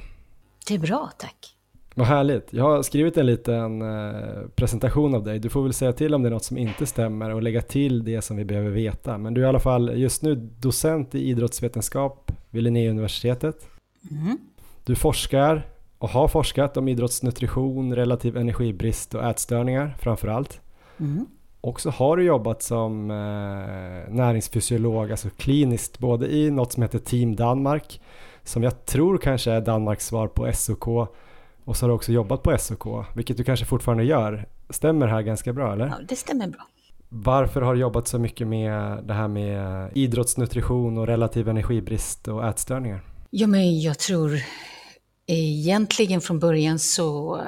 Speaker 4: Det är bra, tack.
Speaker 2: Vad härligt. Jag har skrivit en liten eh, presentation av dig. Du får väl säga till om det är något som inte stämmer och lägga till det som vi behöver veta. Men du är i alla fall just nu docent i idrottsvetenskap vid Linnéuniversitetet. Mm. Du forskar och har forskat om idrottsnutrition, relativ energibrist och ätstörningar framför allt. Mm. Och så har du jobbat som eh, näringsfysiolog, alltså kliniskt, både i något som heter Team Danmark, som jag tror kanske är Danmarks svar på SOK, och så har du också jobbat på SOK, vilket du kanske fortfarande gör. Stämmer det här ganska bra eller?
Speaker 4: Ja, det stämmer bra.
Speaker 2: Varför har du jobbat så mycket med det här med idrottsnutrition och relativ energibrist och ätstörningar?
Speaker 4: Ja, men jag tror egentligen från början så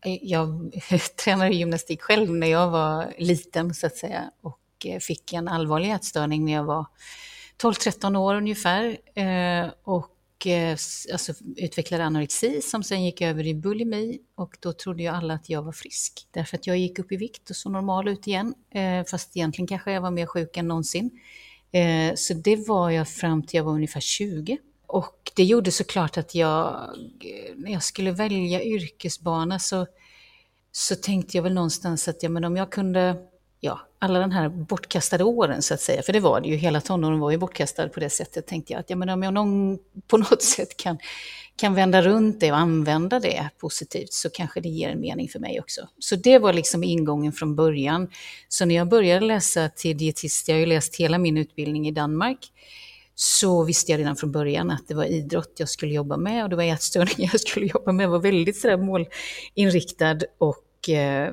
Speaker 4: Eh, jag tränade gymnastik själv när jag var liten så att säga och eh, fick en allvarlig ätstörning när jag var 12-13 år ungefär. Eh, och alltså, utvecklade anorexi som sen gick över i bulimi och då trodde ju alla att jag var frisk. Därför att jag gick upp i vikt och såg normal ut igen. Fast egentligen kanske jag var mer sjuk än någonsin. Så det var jag fram till jag var ungefär 20. Och det gjorde såklart att jag, när jag skulle välja yrkesbana så, så tänkte jag väl någonstans att ja, men om jag kunde, ja, alla de här bortkastade åren så att säga, för det var det ju, hela tonåren var ju bortkastad på det sättet, tänkte jag att ja, men om jag någon, på något sätt kan, kan vända runt det och använda det positivt så kanske det ger en mening för mig också. Så det var liksom ingången från början. Så när jag började läsa till dietist, jag har ju läst hela min utbildning i Danmark, så visste jag redan från början att det var idrott jag skulle jobba med och det var ätstörningar jag skulle jobba med. Jag var väldigt sådär målinriktad och eh,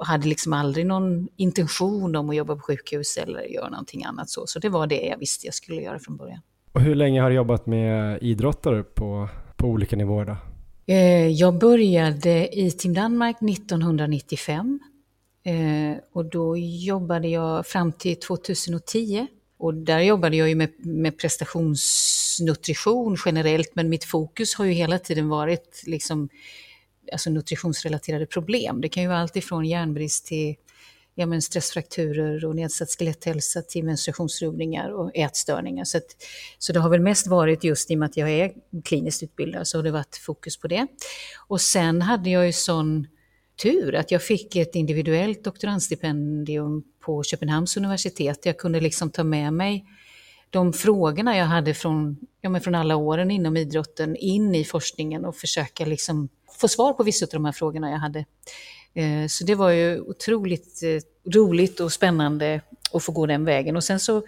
Speaker 4: hade liksom aldrig någon intention om att jobba på sjukhus eller göra någonting annat så. Så det var det jag visste jag skulle göra från början.
Speaker 2: Och hur länge har du jobbat med idrottare på, på olika nivåer då?
Speaker 4: Eh, jag började i Team Danmark 1995 eh, och då jobbade jag fram till 2010 och där jobbade jag ju med, med prestationsnutrition generellt, men mitt fokus har ju hela tiden varit liksom, alltså nutritionsrelaterade problem. Det kan ju vara allt ifrån järnbrist till ja, men stressfrakturer och nedsatt skeletthälsa till menstruationsrubbningar och ätstörningar. Så, att, så det har väl mest varit just i och med att jag är kliniskt utbildad så har det varit fokus på det. Och sen hade jag ju sån tur att jag fick ett individuellt doktorandstipendium på Köpenhamns universitet. Jag kunde liksom ta med mig de frågorna jag hade från, ja, men från alla åren inom idrotten in i forskningen och försöka liksom få svar på vissa av de här frågorna jag hade. Eh, så det var ju otroligt eh, roligt och spännande att få gå den vägen. Och sen så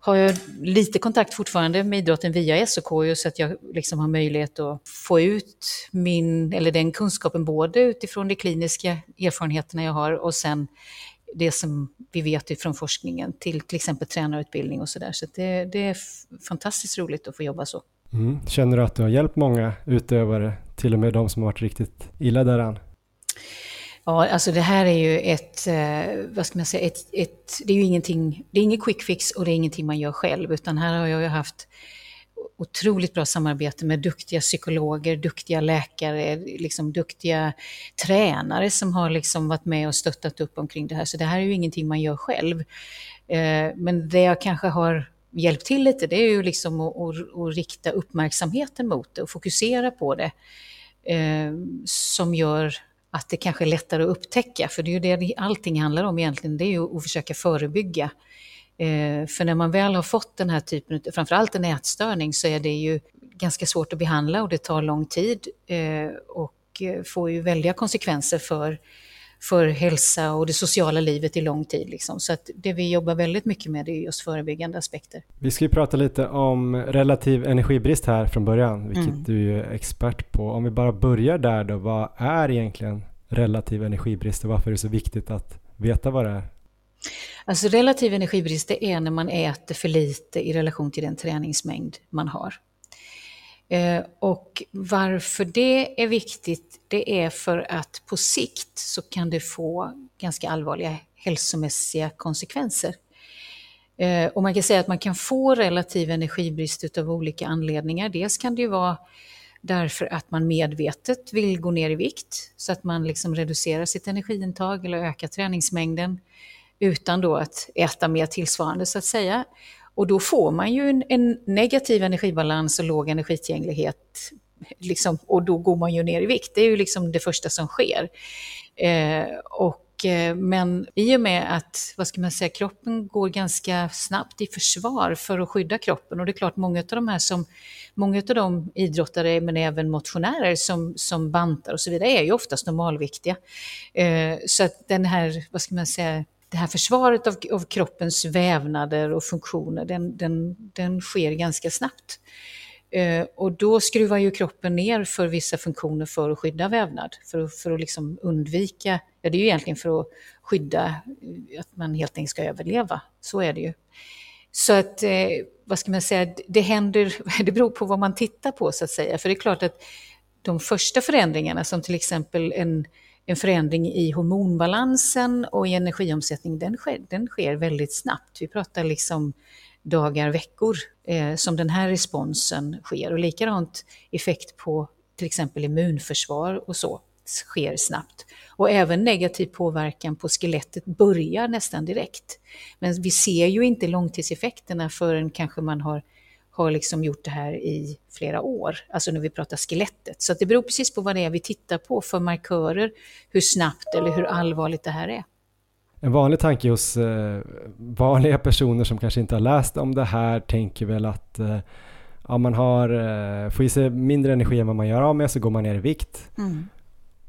Speaker 4: har jag lite kontakt fortfarande med idrotten via SOK så att jag liksom har möjlighet att få ut min, eller den kunskapen både utifrån de kliniska erfarenheterna jag har och sen det som vi vet från forskningen till till exempel tränarutbildning och sådär. Så, så det, det, är fantastiskt roligt att få jobba så.
Speaker 2: Mm. Känner du att du har hjälpt många utövare, till och med de som har varit riktigt illa däran?
Speaker 4: Ja, alltså det här är ju ett, eh, vad ska man säga, ett, ett, det är ju ingenting, det är ingen quick fix och det är ingenting man gör själv, utan här har jag ju haft otroligt bra samarbete med duktiga psykologer, duktiga läkare, liksom duktiga tränare som har liksom varit med och stöttat upp omkring det här. Så det här är ju ingenting man gör själv. Eh, men det jag kanske har hjälpt till lite, det är ju liksom att, att, att rikta uppmärksamheten mot det och fokusera på det. Eh, som gör att det kanske är lättare att upptäcka, för det är ju det allting handlar om egentligen, det är ju att försöka förebygga. Eh, för när man väl har fått den här typen, framförallt en ätstörning, så är det ju ganska svårt att behandla och det tar lång tid eh, och eh, får ju väldiga konsekvenser för för hälsa och det sociala livet i lång tid. Liksom. Så att det vi jobbar väldigt mycket med är just förebyggande aspekter.
Speaker 2: Vi ska ju prata lite om relativ energibrist här från början, vilket mm. du är expert på. Om vi bara börjar där då, vad är egentligen relativ energibrist och varför är det så viktigt att veta vad det är?
Speaker 4: Alltså relativ energibrist det är när man äter för lite i relation till den träningsmängd man har. Eh, och varför det är viktigt, det är för att på sikt så kan det få ganska allvarliga hälsomässiga konsekvenser. Eh, och man kan säga att man kan få relativ energibrist av olika anledningar. Dels kan det ju vara därför att man medvetet vill gå ner i vikt så att man liksom reducerar sitt energiintag eller ökar träningsmängden utan då att äta mer tillsvarande så att säga. Och då får man ju en, en negativ energibalans och låg energitillgänglighet. Liksom, och då går man ju ner i vikt. Det är ju liksom det första som sker. Eh, och, eh, men i och med att vad ska man säga, kroppen går ganska snabbt i försvar för att skydda kroppen. Och det är klart, många av de här som, många av de idrottare, men även motionärer som, som bantar och så vidare, är ju oftast normalviktiga. Eh, så att den här, vad ska man säga, det här försvaret av, av kroppens vävnader och funktioner, den, den, den sker ganska snabbt. Eh, och då skruvar ju kroppen ner för vissa funktioner för att skydda vävnad, för, för att liksom undvika, ja det är ju egentligen för att skydda eh, att man helt enkelt ska överleva, så är det ju. Så att, eh, vad ska man säga, det händer, det beror på vad man tittar på så att säga, för det är klart att de första förändringarna som till exempel en en förändring i hormonbalansen och i energiomsättning, den sker, den sker väldigt snabbt. Vi pratar liksom dagar, veckor eh, som den här responsen sker. Och likadant effekt på till exempel immunförsvar och så sker snabbt. Och även negativ påverkan på skelettet börjar nästan direkt. Men vi ser ju inte långtidseffekterna förrän kanske man har har liksom gjort det här i flera år, alltså när vi pratar skelettet. Så det beror precis på vad det är vi tittar på för markörer, hur snabbt eller hur allvarligt det här är.
Speaker 2: En vanlig tanke hos eh, vanliga personer som kanske inte har läst om det här tänker väl att eh, ja, man har, eh, får i sig mindre energi än vad man gör av med så går man ner i vikt. Mm.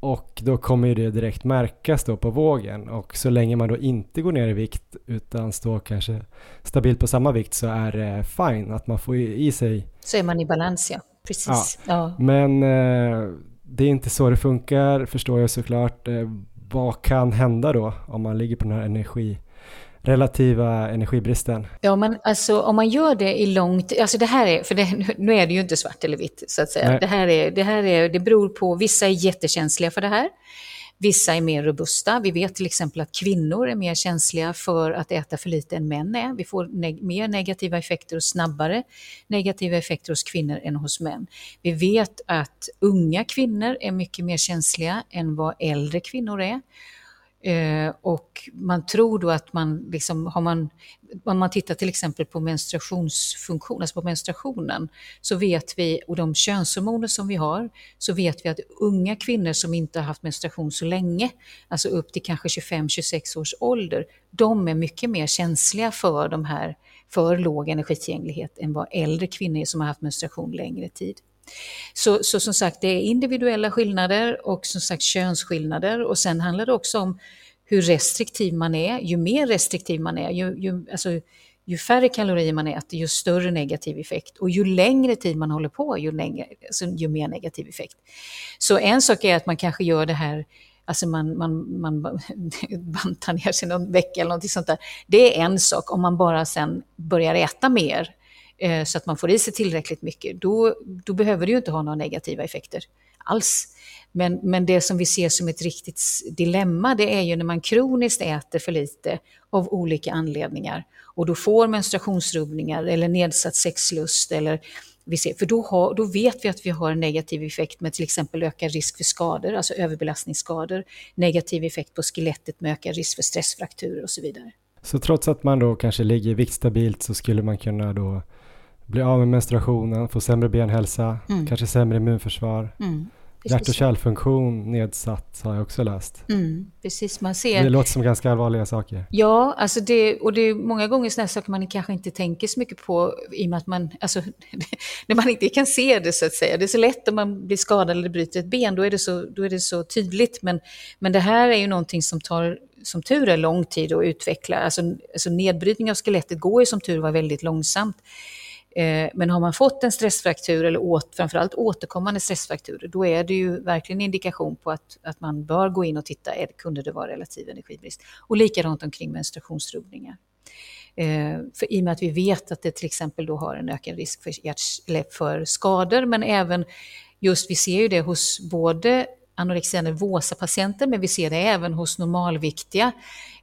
Speaker 2: Och då kommer ju det direkt märkas då på vågen och så länge man då inte går ner i vikt utan står kanske stabilt på samma vikt så är det fine att man får i sig.
Speaker 4: Så är man i balans ja, precis.
Speaker 2: Ja. ja. Men eh, det är inte så det funkar förstår jag såklart. Eh, vad kan hända då om man ligger på den här energi relativa energibristen?
Speaker 4: Ja, men alltså om man gör det i långt, alltså det här är, för det, nu är det ju inte svart eller vitt så att säga. Det här, är, det här är, det beror på, vissa är jättekänsliga för det här. Vissa är mer robusta. Vi vet till exempel att kvinnor är mer känsliga för att äta för lite än män är. Vi får neg mer negativa effekter och snabbare negativa effekter hos kvinnor än hos män. Vi vet att unga kvinnor är mycket mer känsliga än vad äldre kvinnor är. Eh, och man tror då att man, liksom, har man, om man tittar till exempel på menstruationsfunktionen, alltså på menstruationen, så vet vi, och de könshormoner som vi har, så vet vi att unga kvinnor som inte har haft menstruation så länge, alltså upp till kanske 25-26 års ålder, de är mycket mer känsliga för de här, för låg energitillgänglighet än vad äldre kvinnor är som har haft menstruation längre tid. Så, så som sagt, det är individuella skillnader och som sagt könsskillnader och sen handlar det också om hur restriktiv man är. Ju mer restriktiv man är, ju, ju, alltså, ju färre kalorier man äter, ju större negativ effekt. Och ju längre tid man håller på, ju, längre, alltså, ju mer negativ effekt. Så en sak är att man kanske gör det här Alltså man, man, man bantar ner sig någon vecka eller något sånt där. Det är en sak. Om man bara sen börjar äta mer Eh, så att man får i sig tillräckligt mycket, då, då behöver det ju inte ha några negativa effekter alls. Men, men det som vi ser som ett riktigt dilemma det är ju när man kroniskt äter för lite av olika anledningar och då får menstruationsrubbningar eller nedsatt sexlust eller vi ser, för då, har, då vet vi att vi har en negativ effekt med till exempel ökad risk för skador, alltså överbelastningsskador, negativ effekt på skelettet med ökad risk för stressfrakturer och så vidare.
Speaker 2: Så trots att man då kanske ligger viktstabilt så skulle man kunna då bli av med menstruationen, få sämre benhälsa, mm. kanske sämre immunförsvar. Mm. Hjärt och kärlfunktion nedsatt har jag också läst.
Speaker 4: Mm, precis, man ser.
Speaker 2: Det låter som ganska allvarliga saker.
Speaker 4: Ja, alltså det, och det är många gånger sådana saker man kanske inte tänker så mycket på i och med att man, alltså, när man inte kan se det så att säga. Det är så lätt om man blir skadad eller bryter ett ben, då är det så, då är det så tydligt. Men, men det här är ju någonting som tar som tur är lång tid att utveckla. Alltså, alltså nedbrytning av skelettet går ju som tur var väldigt långsamt. Eh, men har man fått en stressfraktur eller åt, framförallt återkommande stressfrakturer, då är det ju verkligen indikation på att, att man bör gå in och titta, är, kunde det vara relativ energibrist? Och likadant omkring menstruationsrubbningar. Eh, för I och med att vi vet att det till exempel då har en ökad risk för, för skador, men även just, vi ser ju det hos både anorexia nervosa-patienter, men vi ser det även hos normalviktiga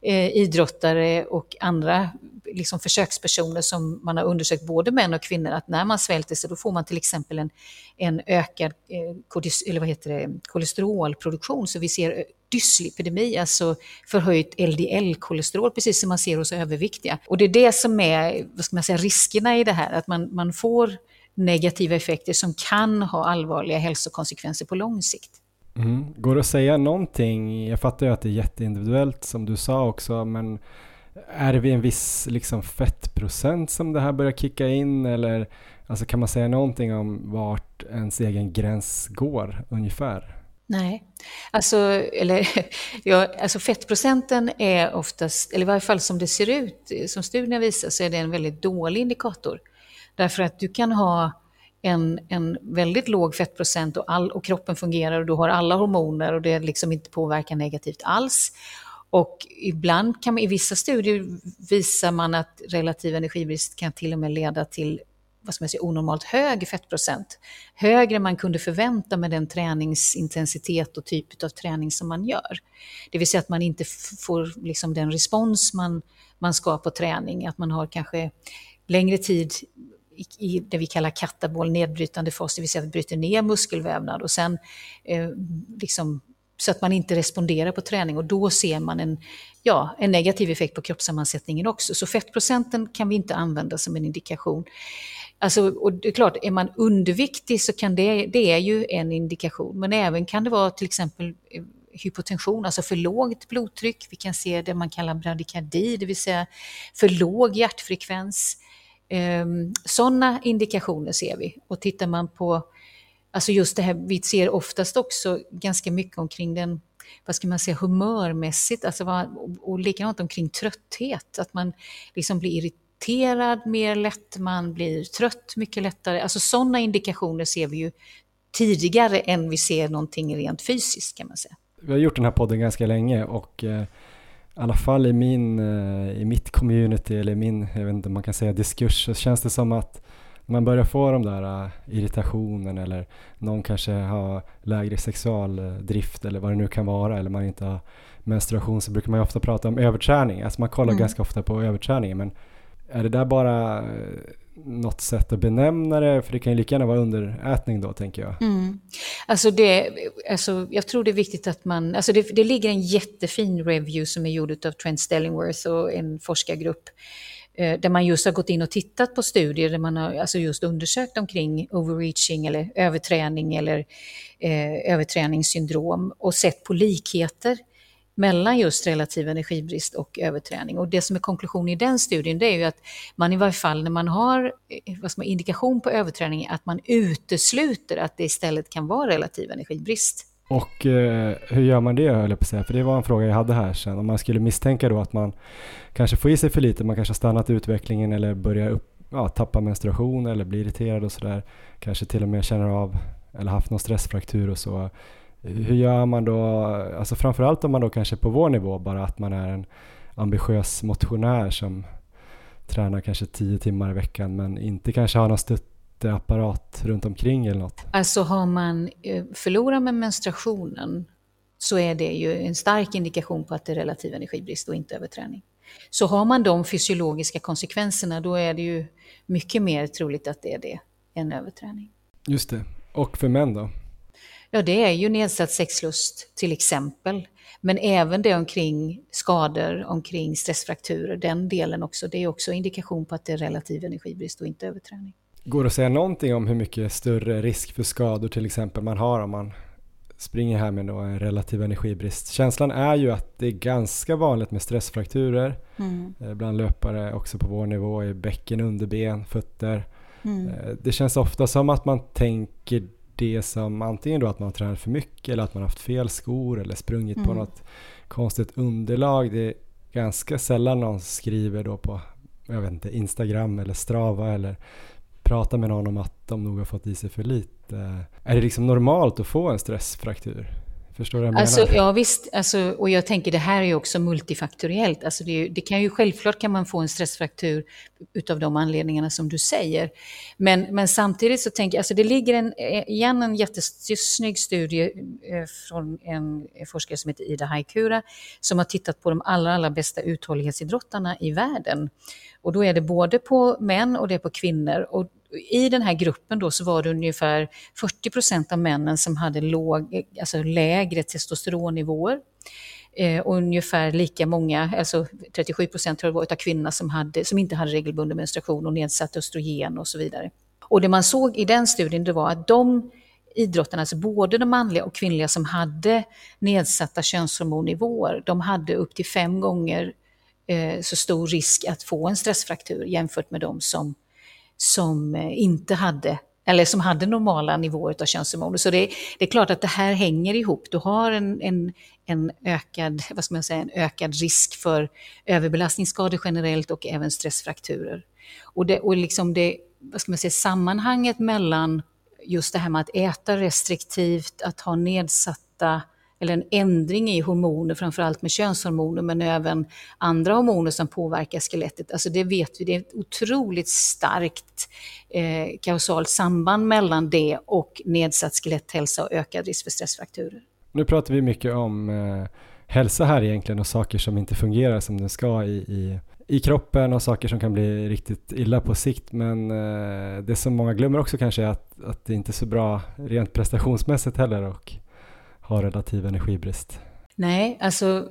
Speaker 4: eh, idrottare och andra liksom försökspersoner som man har undersökt, både män och kvinnor, att när man svälter sig då får man till exempel en, en ökad eh, eller vad heter det, kolesterolproduktion. Så vi ser eh, dyslipidemi, alltså förhöjt LDL-kolesterol, precis som man ser hos överviktiga. Och det är det som är vad ska man säga, riskerna i det här, att man, man får negativa effekter som kan ha allvarliga hälsokonsekvenser på lång sikt.
Speaker 2: Mm. Går det att säga någonting, jag fattar ju att det är jätteindividuellt som du sa också, men är det vid en viss liksom, fettprocent som det här börjar kicka in eller alltså, kan man säga någonting om vart ens egen gräns går ungefär?
Speaker 4: Nej, alltså, eller, ja, alltså fettprocenten är oftast, eller i varje fall som det ser ut, som studierna visar, så är det en väldigt dålig indikator. Därför att du kan ha en, en väldigt låg fettprocent och, all, och kroppen fungerar och du har alla hormoner och det liksom inte påverkar negativt alls. Och ibland kan man, i vissa studier visar man att relativ energibrist kan till och med leda till vad som säger, onormalt hög fettprocent. Högre än man kunde förvänta med den träningsintensitet och typ av träning som man gör. Det vill säga att man inte får liksom den respons man, man ska på träning, att man har kanske längre tid i det vi kallar katabol, nedbrytande fas, det vill säga att vi bryter ner muskelvävnad och sen eh, liksom så att man inte responderar på träning och då ser man en, ja, en negativ effekt på kroppssammansättningen också. Så fettprocenten kan vi inte använda som en indikation. Alltså, och det är klart, är man underviktig så kan det, det är ju en indikation, men även kan det vara till exempel eh, hypotension, alltså för lågt blodtryck. Vi kan se det man kallar bradykardi, det vill säga för låg hjärtfrekvens. Ehm, Sådana indikationer ser vi. Och tittar man på Alltså just det här, vi ser oftast också ganska mycket omkring den, vad ska man säga, humörmässigt, alltså vad, och likadant omkring trötthet, att man liksom blir irriterad mer lätt, man blir trött mycket lättare. Alltså sådana indikationer ser vi ju tidigare än vi ser någonting rent fysiskt kan man säga.
Speaker 2: Vi har gjort den här podden ganska länge och eh, i alla fall i, min, eh, i mitt community eller min, jag vet inte om man kan säga diskurs, så känns det som att man börjar få de där uh, irritationen eller någon kanske har lägre sexualdrift eller vad det nu kan vara eller man inte har menstruation så brukar man ofta prata om överträning. Alltså man kollar mm. ganska ofta på överträning men är det där bara uh, något sätt att benämna det? För det kan ju lika gärna vara underätning då, tänker jag.
Speaker 4: Mm. Alltså det, alltså jag tror det är viktigt att man... Alltså det, det ligger en jättefin review som är gjord av Trent Stellingworth och en forskargrupp Eh, där man just har gått in och tittat på studier där man har alltså just undersökt omkring overreaching eller överträning eller eh, överträningssyndrom och sett på likheter mellan just relativ energibrist och överträning. Och det som är konklusionen i den studien det är ju att man i varje fall när man har eh, vad man, indikation på överträning att man utesluter att det istället kan vara relativ energibrist.
Speaker 2: Och eh, hur gör man det höll jag på att säga, för det var en fråga jag hade här sen. Om man skulle misstänka då att man kanske får i sig för lite, man kanske har stannat utvecklingen eller börjar upp, ja, tappa menstruation eller blir irriterad och sådär. Kanske till och med känner av eller haft någon stressfraktur och så. Hur gör man då, alltså framförallt om man då kanske på vår nivå bara att man är en ambitiös motionär som tränar kanske tio timmar i veckan men inte kanske har någon jätteapparat runt omkring eller något?
Speaker 4: Alltså har man eh, förlorat med menstruationen så är det ju en stark indikation på att det är relativ energibrist och inte överträning. Så har man de fysiologiska konsekvenserna då är det ju mycket mer troligt att det är det än överträning.
Speaker 2: Just det. Och för män då?
Speaker 4: Ja, det är ju nedsatt sexlust till exempel. Men även det omkring skador, omkring stressfrakturer, den delen också, det är också indikation på att det är relativ energibrist och inte överträning.
Speaker 2: Går det att säga någonting om hur mycket större risk för skador till exempel man har om man springer här med då en relativ energibrist? Känslan är ju att det är ganska vanligt med stressfrakturer mm. Eh, bland löpare också på vår nivå i bäcken, underben, fötter. Mm. Eh, det känns ofta som att man tänker det som antingen då att man har tränat för mycket eller att man har haft fel skor eller sprungit mm. på något konstigt underlag. Det är ganska sällan någon skriver då på jag vet inte, Instagram eller Strava eller pratar med någon om att de nog har fått i sig för lite. Är det liksom normalt att få en stressfraktur? Förstår du vad jag
Speaker 4: alltså,
Speaker 2: menar?
Speaker 4: Ja visst, alltså, och jag tänker det här är ju också multifaktoriellt. Alltså det, det, kan ju, självklart kan man få en stressfraktur utav de anledningarna som du säger. Men, men samtidigt så tänker jag, alltså det ligger en, igen en jättesnygg studie eh, från en forskare som heter Ida Haikura som har tittat på de allra, allra bästa uthållighetsidrottarna i världen. Och då är det både på män och det är på kvinnor. Och i den här gruppen då så var det ungefär 40 procent av männen som hade låg, alltså lägre testosteronnivåer. Eh, och ungefär lika många, alltså 37 procent tror jag var, av kvinnorna som, hade, som inte hade regelbunden menstruation och nedsatt östrogen och så vidare. Och det man såg i den studien det var att de idrottarna, alltså både de manliga och kvinnliga som hade nedsatta könshormonnivåer, de hade upp till fem gånger eh, så stor risk att få en stressfraktur jämfört med de som som eh, inte hade eller som hade normala nivåer av könshormoner. Så det, det, är klart att det här hänger ihop. Du har en, en, en, ökad, vad ska man säga, en ökad risk för överbelastningsskador generellt och även stressfrakturer. Och, det, och liksom det, vad ska man säga, sammanhanget mellan just det här med att äta restriktivt, att ha nedsatta eller en ändring i hormoner, framförallt med könshormoner, men även andra hormoner som påverkar skelettet. Alltså det vet vi, det är ett otroligt starkt eh, kausalt samband mellan det och nedsatt skeletthälsa och ökad risk för stressfrakturer.
Speaker 2: Nu pratar vi mycket om eh, hälsa här egentligen och saker som inte fungerar som det ska i, i i kroppen och saker som kan bli riktigt illa på sikt. Men eh, det som många glömmer också kanske är att, att det inte är så bra rent prestationsmässigt heller och har relativ energibrist?
Speaker 4: Nej, alltså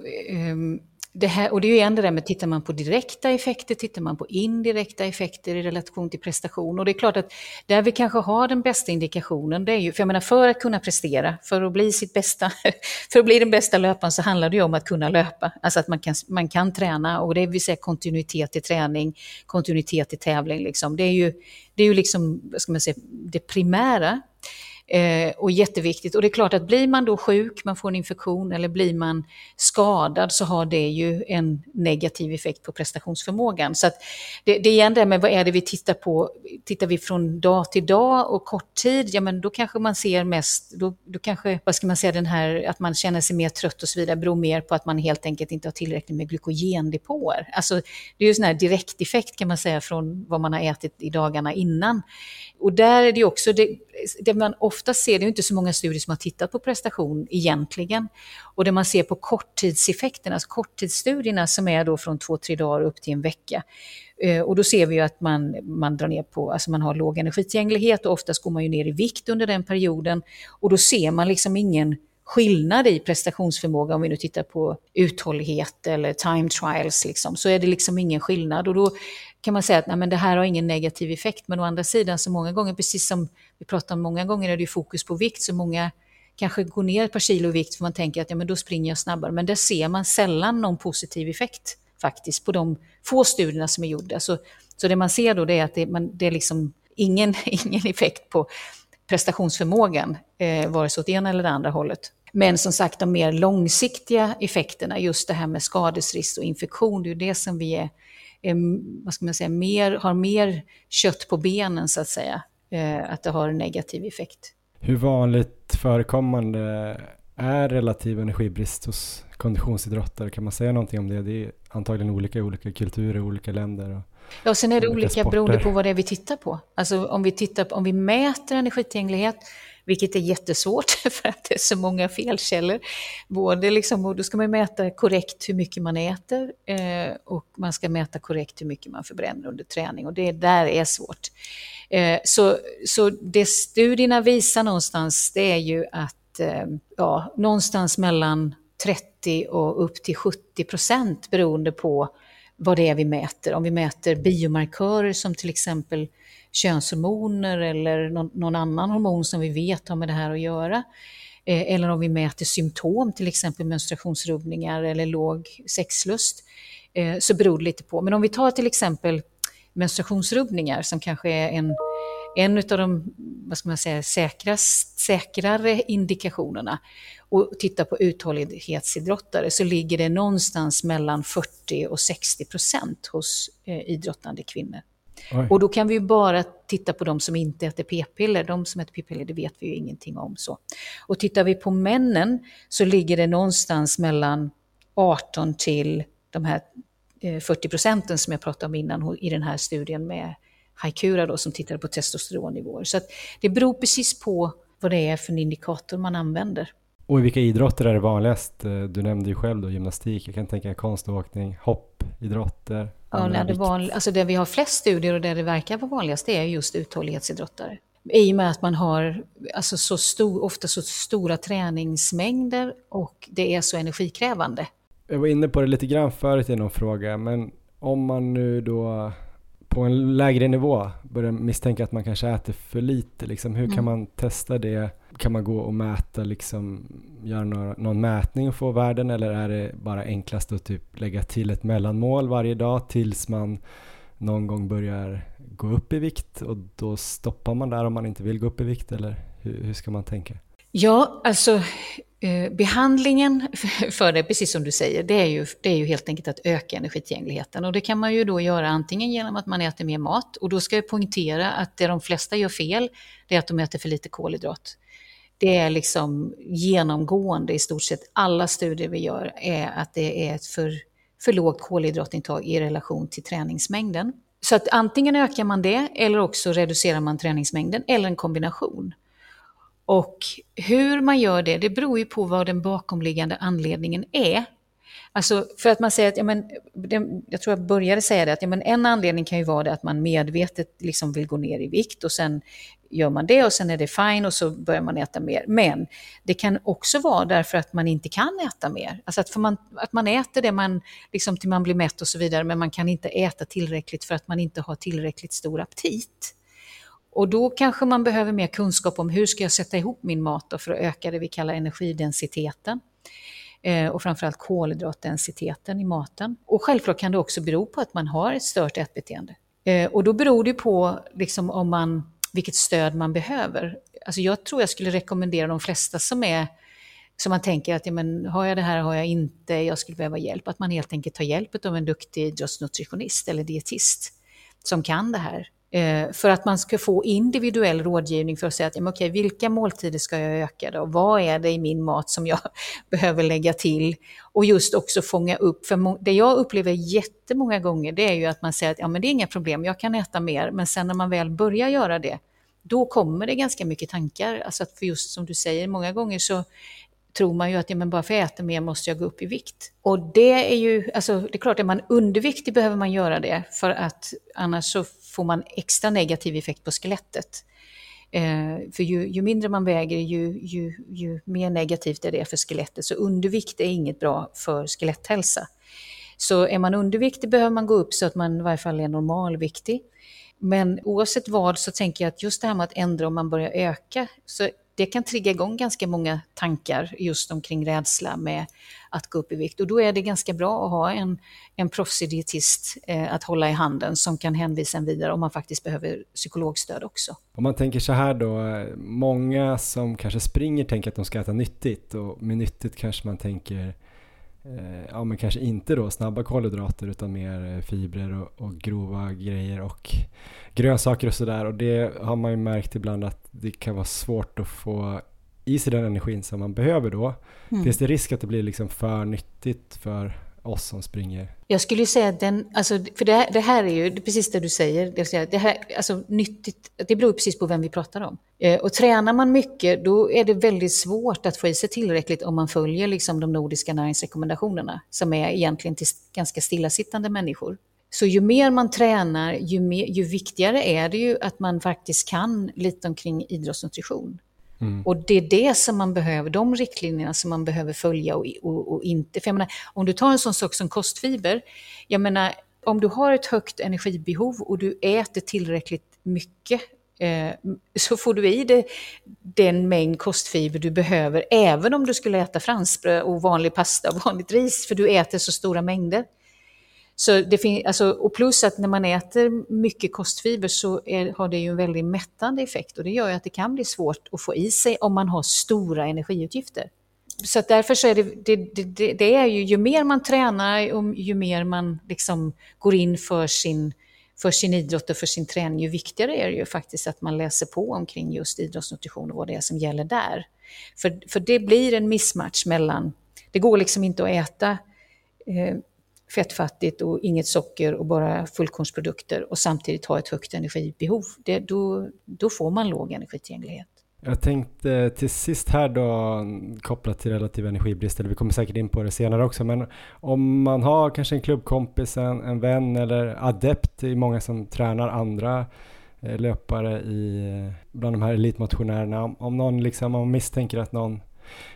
Speaker 4: um, det här, och det är ju igen det där med tittar man på direkta effekter, tittar man på indirekta effekter i relation till prestation. Och det är klart att där vi kanske har den bästa indikationen, det är ju, för jag menar för att kunna prestera, för att bli sitt bästa, för att bli den bästa löparen så handlar det ju om att kunna löpa. Alltså att man kan, man kan träna och det vill säga kontinuitet i träning, kontinuitet i tävling liksom. Det är ju, det är ju liksom, vad ska man säga, det primära. Eh, och jätteviktigt. Och det är klart att blir man då sjuk, man får en infektion eller blir man skadad så har det ju en negativ effekt på prestationsförmågan. Så det, det är igen det med vad är det vi tittar på. Tittar vi från dag till dag och kort tid, ja men då kanske man ser mest, då, då kanske, vad ska man säga, den här att man känner sig mer trött och så vidare beror mer på att man helt enkelt inte har tillräckligt med glykogendepåer. Alltså det är ju en sån här direkteffekt kan man säga från vad man har ätit i dagarna innan. Och där är det också, det, det man ofta ser, det är inte så många studier som har tittat på prestation egentligen. Och det man ser på korttidseffekterna, alltså korttidsstudierna som är då från två, tre dagar upp till en vecka. Eh, och då ser vi ju att man, man drar ner på, alltså man har låg energitillgänglighet och oftast går man ju ner i vikt under den perioden. Och då ser man liksom ingen skillnad i prestationsförmåga, om vi nu tittar på uthållighet eller time trials, liksom, så är det liksom ingen skillnad. Och då kan man säga att nej, men det här har ingen negativ effekt, men å andra sidan så många gånger, precis som vi pratar om många gånger, är det fokus på vikt, så många kanske går ner ett par kilo i vikt för man tänker att ja, men då springer jag snabbare, men där ser man sällan någon positiv effekt faktiskt på de få studierna som är gjorda. Så, så det man ser då det är att det, man, det är liksom ingen, ingen effekt på prestationsförmågan, eh, vare sig åt ena eller det andra hållet. Men som sagt, de mer långsiktiga effekterna, just det här med skadesrisk och infektion, det är ju det som vi är, är vad ska man säga, mer, har mer kött på benen så att säga, eh, att det har en negativ effekt.
Speaker 2: Hur vanligt förekommande är relativ energibrist hos konditionsidrottare? Kan man säga någonting om det? Det är antagligen olika i olika kulturer, olika länder. Och
Speaker 4: ja, sen är det olika,
Speaker 2: sporter.
Speaker 4: beroende på vad det är vi tittar på. Alltså om vi, tittar på, om vi mäter energitillgänglighet vilket är jättesvårt för att det är så många felkällor. Både liksom, och då ska man mäta korrekt hur mycket man äter eh, och man ska mäta korrekt hur mycket man förbränner under träning och det där är svårt. Eh, så, så det studierna visar någonstans det är ju att eh, ja, någonstans mellan 30 och upp till 70 procent beroende på vad det är vi mäter. Om vi mäter biomarkörer som till exempel könshormoner eller någon, någon, annan hormon som vi vet har med det här att göra. Eh, eller om vi mäter symptom, till exempel menstruationsrubbningar eller låg sexlust, eh, så beror det lite på. Men om vi tar till exempel menstruationsrubbningar som kanske är en, en av de vad ska man säga, säkrast, säkrare indikationerna och tittar på uthållighetsidrottare så ligger det någonstans mellan 40 och 60 procent hos eh, idrottande kvinnor. Oj. Och då kan vi bara titta på de som inte äter p-piller. De som äter p-piller, det vet vi ju ingenting om. så. Och tittar vi på männen så ligger det någonstans mellan 18 till de här 40 eh, procenten som jag pratade om innan i den här studien med Haikura då, som tittade på testosteronnivåer. Så det beror precis på vad det är för en indikator man använder.
Speaker 2: Och i vilka idrotter är det vanligast? Eh, du nämnde ju själv då gymnastik, jag kan tänka konståkning, hoppidrotter.
Speaker 4: Ja, när det, van, alltså det vi har flest studier och där det verkar vara vanligast det är just uthållighetsidrottare. I och med att man har alltså så stor, ofta så stora träningsmängder och det är så energikrävande.
Speaker 2: Jag var inne på det lite grann förut i någon fråga, men om man nu då på en lägre nivå börjar misstänka att man kanske äter för lite, liksom, hur mm. kan man testa det? Kan man gå och mäta, liksom, göra några, någon mätning och få värden eller är det bara enklast att typ lägga till ett mellanmål varje dag tills man någon gång börjar gå upp i vikt och då stoppar man där om man inte vill gå upp i vikt eller hur, hur ska man tänka?
Speaker 4: Ja, alltså Eh, behandlingen för det, precis som du säger, det är, ju, det är ju helt enkelt att öka energitillgängligheten. Och det kan man ju då göra antingen genom att man äter mer mat, och då ska jag poängtera att det de flesta gör fel, det är att de äter för lite kolhydrat. Det är liksom genomgående i stort sett alla studier vi gör, är att det är ett för, för lågt kolhydratintag i relation till träningsmängden. Så att antingen ökar man det, eller också reducerar man träningsmängden, eller en kombination. Och hur man gör det, det beror ju på vad den bakomliggande anledningen är. Alltså för att man säger att, ja, men, jag tror jag började säga det, att ja, men en anledning kan ju vara det att man medvetet liksom vill gå ner i vikt och sen gör man det och sen är det fine och så börjar man äta mer. Men det kan också vara därför att man inte kan äta mer. Alltså att, man, att man äter det man, liksom till man blir mätt och så vidare, men man kan inte äta tillräckligt för att man inte har tillräckligt stor aptit. Och då kanske man behöver mer kunskap om hur ska jag sätta ihop min mat för att öka det vi kallar energidensiteten eh, och framförallt kolhydratdensiteten i maten. Och självklart kan det också bero på att man har ett stört ätbeteende. Eh, och då beror det på liksom, om man, vilket stöd man behöver. Alltså jag tror jag skulle rekommendera de flesta som är som man tänker att ja, men, har jag det här, har jag inte, jag skulle behöva hjälp. Att man helt enkelt tar hjälp av en duktig idrottsnutritionist eller dietist som kan det här. Eh, för att man ska få individuell rådgivning för att säga att ja, okej, vilka måltider ska jag öka då? Vad är det i min mat som jag behöver lägga till? Och just också fånga upp, för det jag upplever jättemånga gånger det är ju att man säger att ja, men det är inga problem, jag kan äta mer, men sen när man väl börjar göra det, då kommer det ganska mycket tankar. Alltså att för just som du säger, många gånger så tror man ju att ja, men bara för att jag äter mer måste jag gå upp i vikt. Och det är ju, alltså det är klart, är man underviktig behöver man göra det, för att annars så får man extra negativ effekt på skelettet. Eh, för ju, ju, mindre man väger, ju, ju, ju, mer negativt är det för skelettet. Så undervikt är inget bra för skeletthälsa. Så är man underviktig behöver man gå upp så att man i varje fall är normalviktig. Men oavsett vad så tänker jag att just det här med att ändra om man börjar öka, så det kan trigga igång ganska många tankar just omkring rädsla med att gå upp i vikt. Och då är det ganska bra att ha en, en proffsig dietist eh, att hålla i handen som kan hänvisa en vidare om man faktiskt behöver psykologstöd också.
Speaker 2: Om man tänker så här då, eh, många som kanske springer tänker att de ska äta nyttigt och med nyttigt kanske man tänker ja men kanske inte då snabba kolhydrater utan mer eh, fibrer och, och grova grejer och grönsaker och sådär och det har man ju märkt ibland att det kan vara svårt att få i sig den energin som man behöver då.
Speaker 4: Mm.
Speaker 2: Finns det risk att det blir liksom för nyttigt för oss som springer?
Speaker 4: Jag skulle säga att den, alltså, för det här, det här är ju precis det du säger, det, det här, alltså nyttigt, det beror precis på vem vi pratar om. Eh, och tränar man mycket, då är det väldigt svårt att få i sig tillräckligt om man följer liksom, de nordiska näringsrekommendationerna, som är egentligen till ganska stillasittande människor. Så ju mer man tränar, ju, mer, ju viktigare är det ju att man faktiskt kan lite omkring idrottsnutrition. Mm. Och det är det som man behöver, de riktlinjerna som man behöver följa och, och, och, inte. För jag menar, om du tar en sån sak som kostfiber, jag menar, om du har ett högt energibehov och du äter tillräckligt mycket eh, så får du i dig den mängd kostfiber du behöver, även om du skulle äta franskbröd och vanlig pasta och vanligt ris, för du äter så stora mängder. Så det fin- alltså, och plus att när man äter mycket kostfiber så är, har det ju en väldigt mättande effekt och det gör ju att det kan bli svårt att få i sig om man har stora energiutgifter. Så därför så är det, det, det, det, är ju, ju mer man tränar och ju mer man liksom går in för sin, för sin idrott och för sin träning, ju viktigare är det ju faktiskt att man läser på omkring just idrottsnutrition och vad det är som gäller där. För, för det blir en missmatch mellan, det går liksom inte att äta eh, fettfattigt och inget socker och bara fullkornsprodukter och samtidigt ha ett högt energibehov, det, då, då får man låg energitillgänglighet.
Speaker 2: Jag tänkte till sist här då kopplat till relativ energibrist, eller vi kommer säkert in på det senare också, men om man har kanske en klubbkompis, en, en vän eller adept, i många som tränar andra eh, löpare i, bland de här elitmotionärerna, om någon liksom, om man misstänker att någon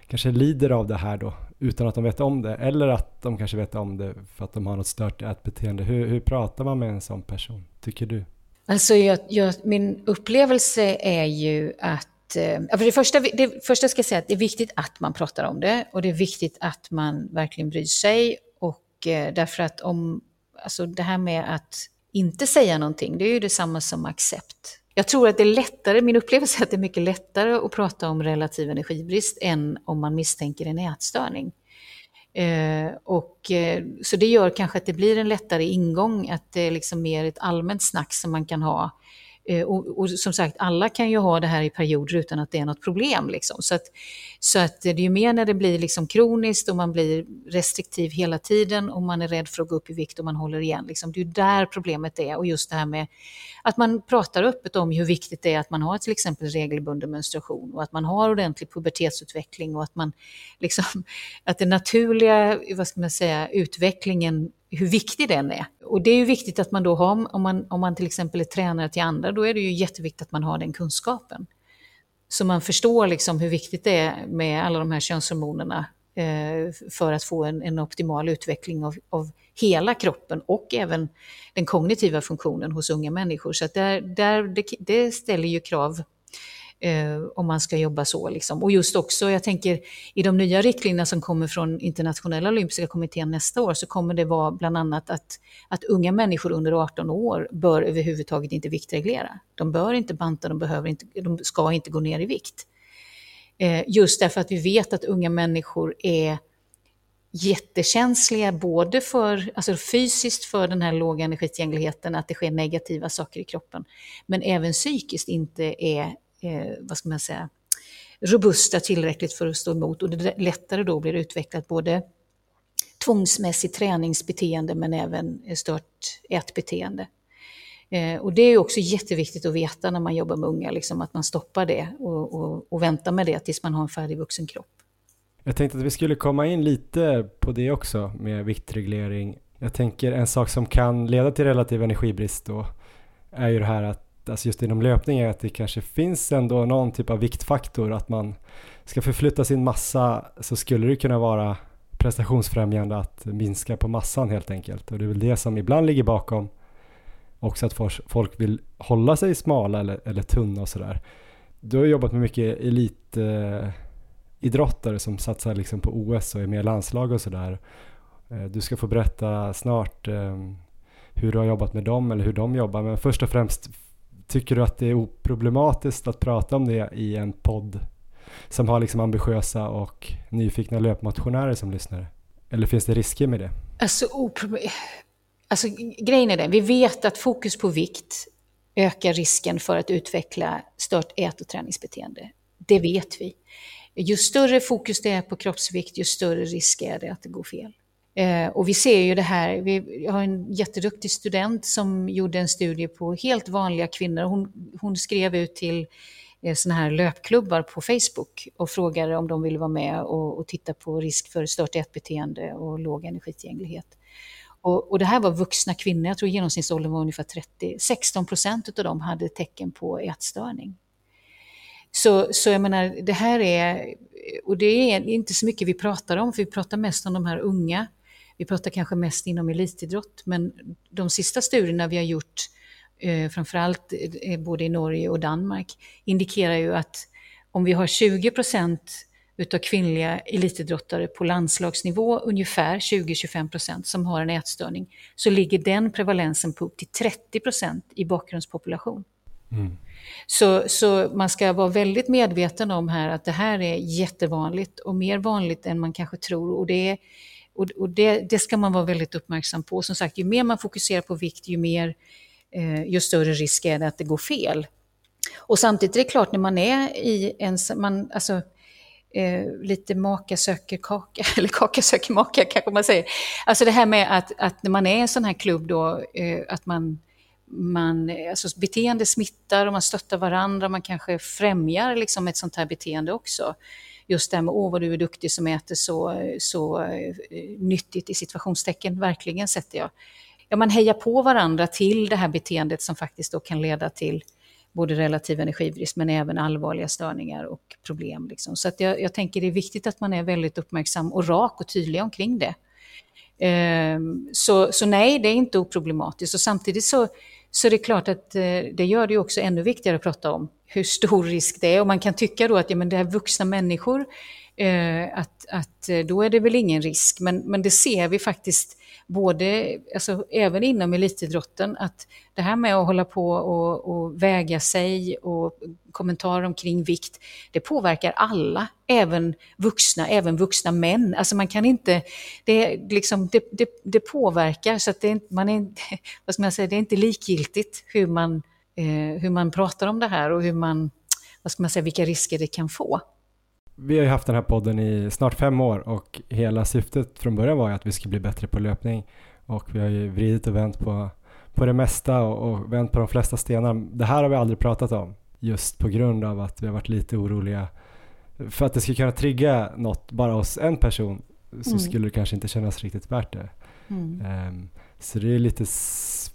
Speaker 2: kanske lider av det här då utan att de vet om det eller att de kanske vet om det för att de har något stört ätbeteende. Hur, hur pratar man med en sån person, tycker du?
Speaker 4: Alltså jag, jag, min upplevelse är ju att eh, för det, första, det första ska jag säga att det är viktigt att man pratar om det och det är viktigt att man verkligen bryr sig. Och eh, därför att om, alltså det här med att inte säga någonting, det är ju detsamma som accept. Jag tror att det är lättare, min upplevelse är att det är mycket lättare att prata om relativ energibrist än om man misstänker en ätstörning. Eh, och, eh, så det gör kanske att det blir en lättare ingång, att det liksom är liksom mer ett allmänt snack som man kan ha Eh, Eh, och, och, som sagt, alla kan ju ha det här i perioder utan att det är något problem. Liksom. Så, att, så att det är ju mer när det blir liksom kroniskt och man blir restriktiv hela tiden och man är rädd för att gå upp i vikt och man håller igen. Liksom. Det är ju där problemet är och just det här med att man pratar öppet om hur viktigt det är att man har till exempel regelbunden menstruation och att man har ordentlig pubertetsutveckling och att man liksom, att den naturliga, vad ska man säga, utvecklingen hur viktig den är. Och det är ju viktigt att man då har, om man, om man till exempel är tränare till andra, då är det ju jätteviktigt att man har den kunskapen. Så man förstår liksom hur viktigt det är med alla de här könshormonerna eh, för att få en, en optimal utveckling av, av, hela kroppen och även den kognitiva funktionen hos unga människor. Så där, där, det, det ställer ju krav eh, om man ska jobba så. Liksom. Och just också, jag tänker i de nya riktlinjerna som kommer från internationella olympiska kommittén nästa år så kommer det vara bland annat att, att unga människor under 18 år bör överhuvudtaget inte viktreglera. De bör inte banta, de, behöver inte, de ska inte gå ner i vikt. Eh, just därför att vi vet att unga människor är jättekänsliga både för, alltså fysiskt för den här låga energitillgängligheten, att det sker negativa saker i kroppen, men även psykiskt inte är eh, vad ska man säga, robusta tillräckligt för att stå emot och det lättare då blir utvecklat både tvångsmässigt träningsbeteende men även stört ätbeteende. Eh, och det är också jätteviktigt att veta när man jobbar med unga, liksom, att man stoppar det och, och, och väntar med det tills man har en färdig vuxen kropp.
Speaker 2: Jag tänkte att vi skulle komma in lite på det också med viktreglering. Jag tänker en sak som kan leda till relativ energibrist då är ju det här att alltså just inom löpning är att det kanske finns ändå någon typ av viktfaktor att man ska förflytta sin massa så skulle det kunna vara prestationsfrämjande att minska på massan helt enkelt och det är väl det som ibland ligger bakom också att folk vill hålla sig smala eller, eller tunna och sådär. Du har jobbat med mycket elitidrottare eh, som satsar liksom på OS och är med i landslag och sådär. Eh, du ska få berätta snart eh, hur du har jobbat med dem eller hur de jobbar men först och främst Tycker du att det är oproblematiskt att prata om det i en podd som har liksom ambitiösa och nyfikna löpmotionärer som lyssnare? Eller finns det risker med det?
Speaker 4: Alltså, alltså grejen är den, vi vet att fokus på vikt ökar risken för att utveckla stört ät och träningsbeteende. Det vet vi. ju större fokus det är på kroppsvikt, ju större risk är det att det går fel. Eh, och vi ser ju det här, vi har en jätteduktig student som gjorde en studie på helt vanliga kvinnor. Hon, hon skrev ut till eh, såna här löpklubbar på Facebook och frågade om de ville vara med och, och titta på risk för stört ätbeteende och låg energitillgänglighet. Och, och, det här var vuxna kvinnor, jag tror genomsnittsåldern var ungefär 30. 16 procent av dem hade tecken på ätstörning. Så, så jag menar, det här är, och det är inte så mycket vi pratar om, för vi pratar mest om de här unga. Vi pratar kanske mest inom elitidrott, men de sista studierna vi har gjort, eh, framförallt eh, både i Norge och Danmark, indikerar ju att om vi har 20 procent utav kvinnliga elitidrottare på landslagsnivå, ungefär 20-25 procent, som har en ätstörning, så ligger den prevalensen på upp till 30 procent i bakgrundspopulation. Mm. Så, så man ska vara väldigt medveten om här att det här är jättevanligt och mer vanligt än man kanske tror. Och det, och, och det, det ska man vara väldigt uppmärksam på. Som sagt, ju mer man fokuserar på vikt, ju, mer, eh, ju större risk är det att det går fel. Och samtidigt är det klart, när man är i en... Man, alltså, eh, lite maka söker kaka, eller kaka söker maka kanske man säger. Alltså det här med att, att när man är i en sån här klubb då, eh, att man, man, alltså beteende smittar och man stöttar varandra, man kanske främjar liksom ett sånt här beteende också. Just det här med, åh vad du är duktig som äter så, så eh, nyttigt i situationstecken, verkligen sätter jag. Ja, man hejar på varandra till det här beteendet som faktiskt då kan leda till både relativ energibrist men även allvarliga störningar och problem. Liksom. Så att jag, jag, tänker det är viktigt att man är väldigt uppmärksam och rak och tydlig omkring det. Ehm, så, så nej, det är inte oproblematiskt. Och samtidigt så, så är det klart att eh, det gör det också ännu viktigare att prata om hur stor risk det är. Och man kan tycka då att ja, men det är vuxna människor, eh, att, att eh, då är det väl ingen risk. Men, men det ser vi faktiskt både, alltså, även inom elitidrotten, att det här med att hålla på och, och väga sig och kommentarer omkring vikt, det påverkar alla, även vuxna, även vuxna män. Alltså man kan inte, det, liksom, det, det, det påverkar så att det, man är, vad ska man säga, det är inte likgiltigt hur man, hur man pratar om det här och hur man, vad ska man säga, vilka risker det kan få
Speaker 2: vi har ju haft den här podden i snart fem år och hela syftet från början var ju att vi skulle bli bättre på löpning och vi har ju vridit och vänt på, på det mesta och, och vänt på de flesta stenar. Det här har vi aldrig pratat om just på grund av att vi har varit lite oroliga för att det skulle kunna trigga något bara hos en person så mm. skulle det kanske inte kännas riktigt värt det. Mm. Um, så det är lite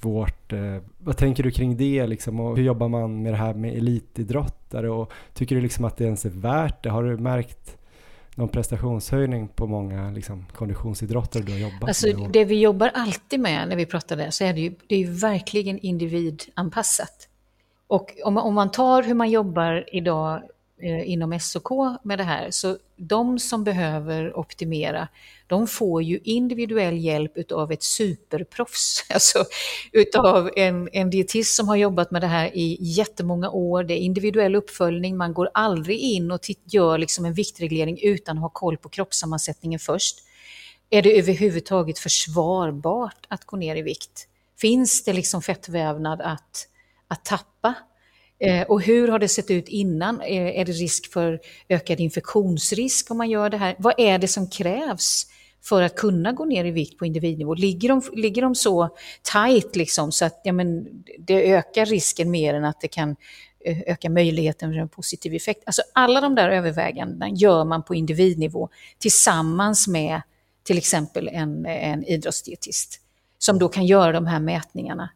Speaker 2: svårt. Eh, vad tänker du kring det liksom och hur jobbar man med det här med elitidrottare och tycker du liksom att det ens är värt det? Har du märkt någon prestationshöjning på många liksom, konditionsidrottare du har jobbat
Speaker 4: alltså,
Speaker 2: med?
Speaker 4: Det vi jobbar alltid med när vi pratar där så är det ju, det är ju verkligen individanpassat. Och om, om man tar hur man jobbar idag Eh, inom SOK med det här, så de som behöver optimera, de får ju individuell hjälp utav ett superproffs, alltså utav en, en dietist som har jobbat med det här i jättemånga år. Det är individuell uppföljning, man går aldrig in och gör liksom en viktreglering utan att ha koll på kroppssammansättningen först. Är det överhuvudtaget försvarbart att gå ner i vikt? Finns det liksom fettvävnad att, att tappa? Eh, och hur har det sett ut innan? Eh, är det risk för ökad infektionsrisk om man gör det här? Vad är det som krävs för att kunna gå ner i vikt på individnivå? Ligger de, ligger de så tajt liksom så att ja, men, det ökar risken mer än att det kan eh, öka möjligheten för en positiv effekt? Alltså alla de där övervägandena gör man på individnivå tillsammans med till exempel en, en idrottsdietist som då kan göra de här mätningarna.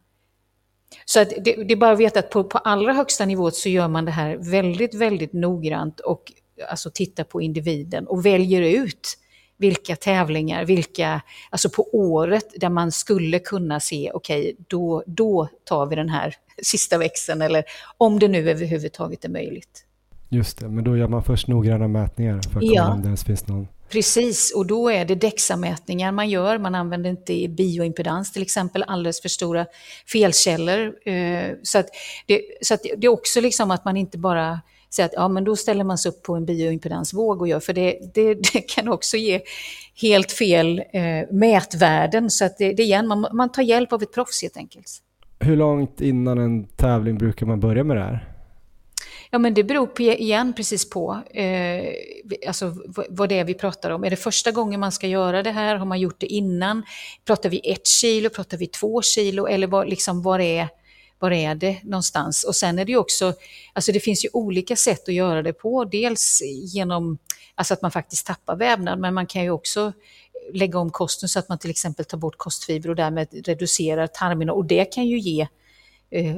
Speaker 4: Så att det, det, är bara att veta att på, på allra högsta nivå så gör man det här väldigt, väldigt noggrant och alltså tittar på individen och väljer ut vilka tävlingar, vilka, alltså på året där man skulle kunna se, okej, okay, då, då tar vi den här sista växeln eller om det nu överhuvudtaget är möjligt.
Speaker 2: Just det, men då gör man först noggranna mätningar för att kolla ja. om det ens finns någon
Speaker 4: Precis, och då är det DEXA-mätningar man gör. Man använder inte bioimpedans till exempel, alldeles för stora felkällor. Eh, så, att det, så att det är också liksom att man inte bara säger att ja, men då ställer man sig upp på en bioimpedansvåg och gör, för det, det, det kan också ge helt fel eh, mätvärden. Så att det, det igen, man, man tar hjälp av ett proffs helt enkelt.
Speaker 2: Hur långt innan en tävling brukar man börja med det här?
Speaker 4: Ja, men det beror på, igen precis på eh, alltså, vad det är vi pratar om. Är det första gången man ska göra det här? Har man gjort det innan? Pratar vi ett kilo? Pratar vi två kilo? Eller vad, liksom, var, är, var är det någonstans? Och sen är det ju också, alltså det finns ju olika sätt att göra det på. Dels genom alltså att man faktiskt tappar vävnad, men man kan ju också lägga om kosten så att man till exempel tar bort kostfiber och därmed reducerar tarmen och det kan ju ge eh,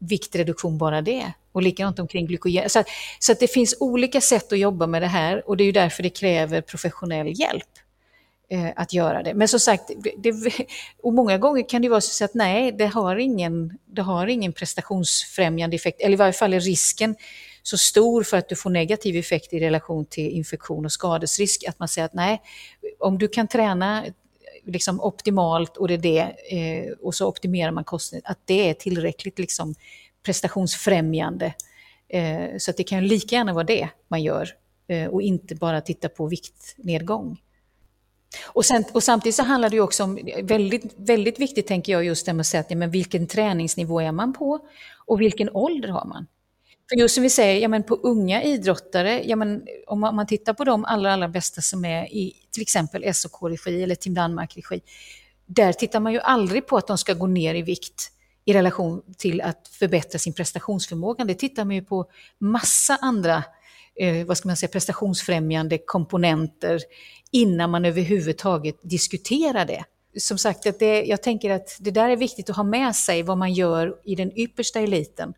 Speaker 4: viktreduktion bara det. Och likadant omkring glykogen. Så, så att det finns olika sätt att jobba med det här och det är ju därför det kräver professionell hjälp eh, att göra det. Men som sagt, det, och många gånger kan det vara så att nej, det har ingen, det har ingen prestationsfrämjande effekt, eller i varje fall är risken så stor för att du får negativ effekt i relation till infektion och skadesrisk att man säger att nej, om du kan träna liksom optimalt och det är det, eh, och så optimerar man kostnaden, att det är tillräckligt liksom prestationsfrämjande. Eh, så att det kan lika gärna vara det man gör eh, och inte bara titta på viktnedgång. Och, sen, och samtidigt så handlar det ju också om, väldigt, väldigt viktigt tänker jag just det med att säga att ja, men vilken träningsnivå är man på och vilken ålder har man? För just som vi säger, ja, men på unga idrottare, ja, men om man, man tittar på de allra, allra bästa som är i till exempel SOK-regi eller Team Danmark-regi, där tittar man ju aldrig på att de ska gå ner i vikt i relation till att förbättra sin prestationsförmåga. Det tittar man ju på massa andra eh, vad ska man säga, prestationsfrämjande komponenter innan man överhuvudtaget diskuterar det. Som sagt, att det, jag tänker att det där är viktigt att ha med sig vad man gör i den yppersta eliten.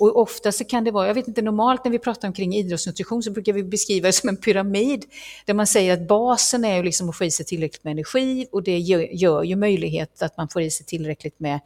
Speaker 4: Och ofta så kan det vara, jag vet inte, normalt när vi pratar omkring idrottsnutrition så brukar vi beskriva det som en pyramid. Där man säger att basen är ju liksom att få i sig tillräckligt med energi och det gör, gör ju möjlighet att man får i sig tillräckligt med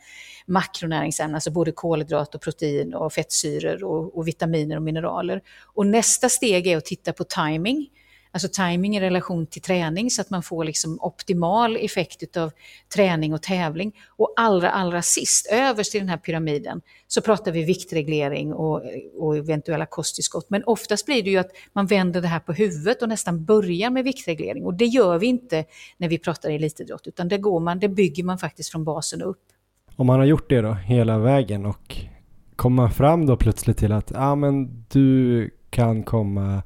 Speaker 4: makronäringsämnen, alltså både kolhydrat och protein och fettsyror och, och vitaminer och mineraler. Och nästa steg är att titta på timing alltså timing i relation till träning så att man får liksom optimal effekt av träning och tävling. Och allra, allra sist, överst i den här pyramiden, så pratar vi viktreglering och, och eventuella kosttillskott. Men oftast blir det ju att man vänder det här på huvudet och nästan börjar med viktreglering. Och det gör vi inte när vi pratar elitidrott, utan det, går man, det bygger man faktiskt från basen upp.
Speaker 2: Om man har gjort det då hela vägen och kommer man fram då plötsligt till att ah, men du kan komma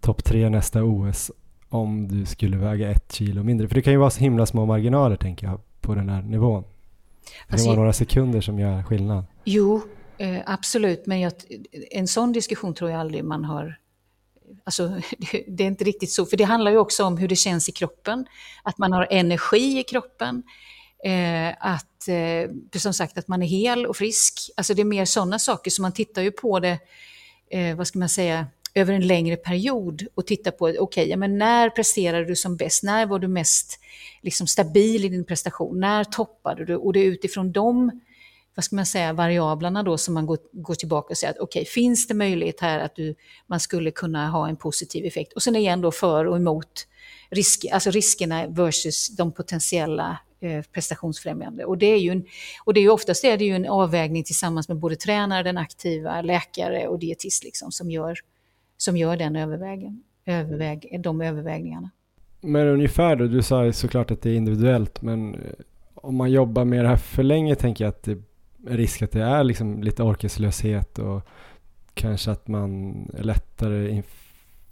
Speaker 2: topp tre nästa OS om du skulle väga ett kilo mindre? För det kan ju vara så himla små marginaler tänker jag på den här nivån. Det alltså, vara några sekunder som gör skillnad.
Speaker 4: Jo, eh, absolut, men jag, en sån diskussion tror jag aldrig man har Alltså, det är inte riktigt så, för det handlar ju också om hur det känns i kroppen, att man har energi i kroppen, eh, att, eh, som sagt, att man är hel och frisk. Alltså det är mer sådana saker, så man tittar ju på det, eh, vad ska man säga, över en längre period och titta på, okej, okay, men när presterade du som bäst? När var du mest liksom, stabil i din prestation? När toppade du? Och det är utifrån de vad ska man säga, variablerna då som man går, går tillbaka och säger att okej, okay, finns det möjlighet här att du, man skulle kunna ha en positiv effekt? Och sen igen då för och emot risk, alltså riskerna versus de potentiella eh, prestationsfrämjande. Och det är ju en, och det är ju oftast är det ju en avvägning tillsammans med både tränare, den aktiva, läkare och dietist liksom, som gör som gör den övervägen, överväg, de övervägningarna.
Speaker 2: Men ungefär då, du sa såklart att det är individuellt, men eh, om man jobbar med det här för länge tänker jag att det är risk att det är liksom lite orkeslöshet och kanske att man är lättare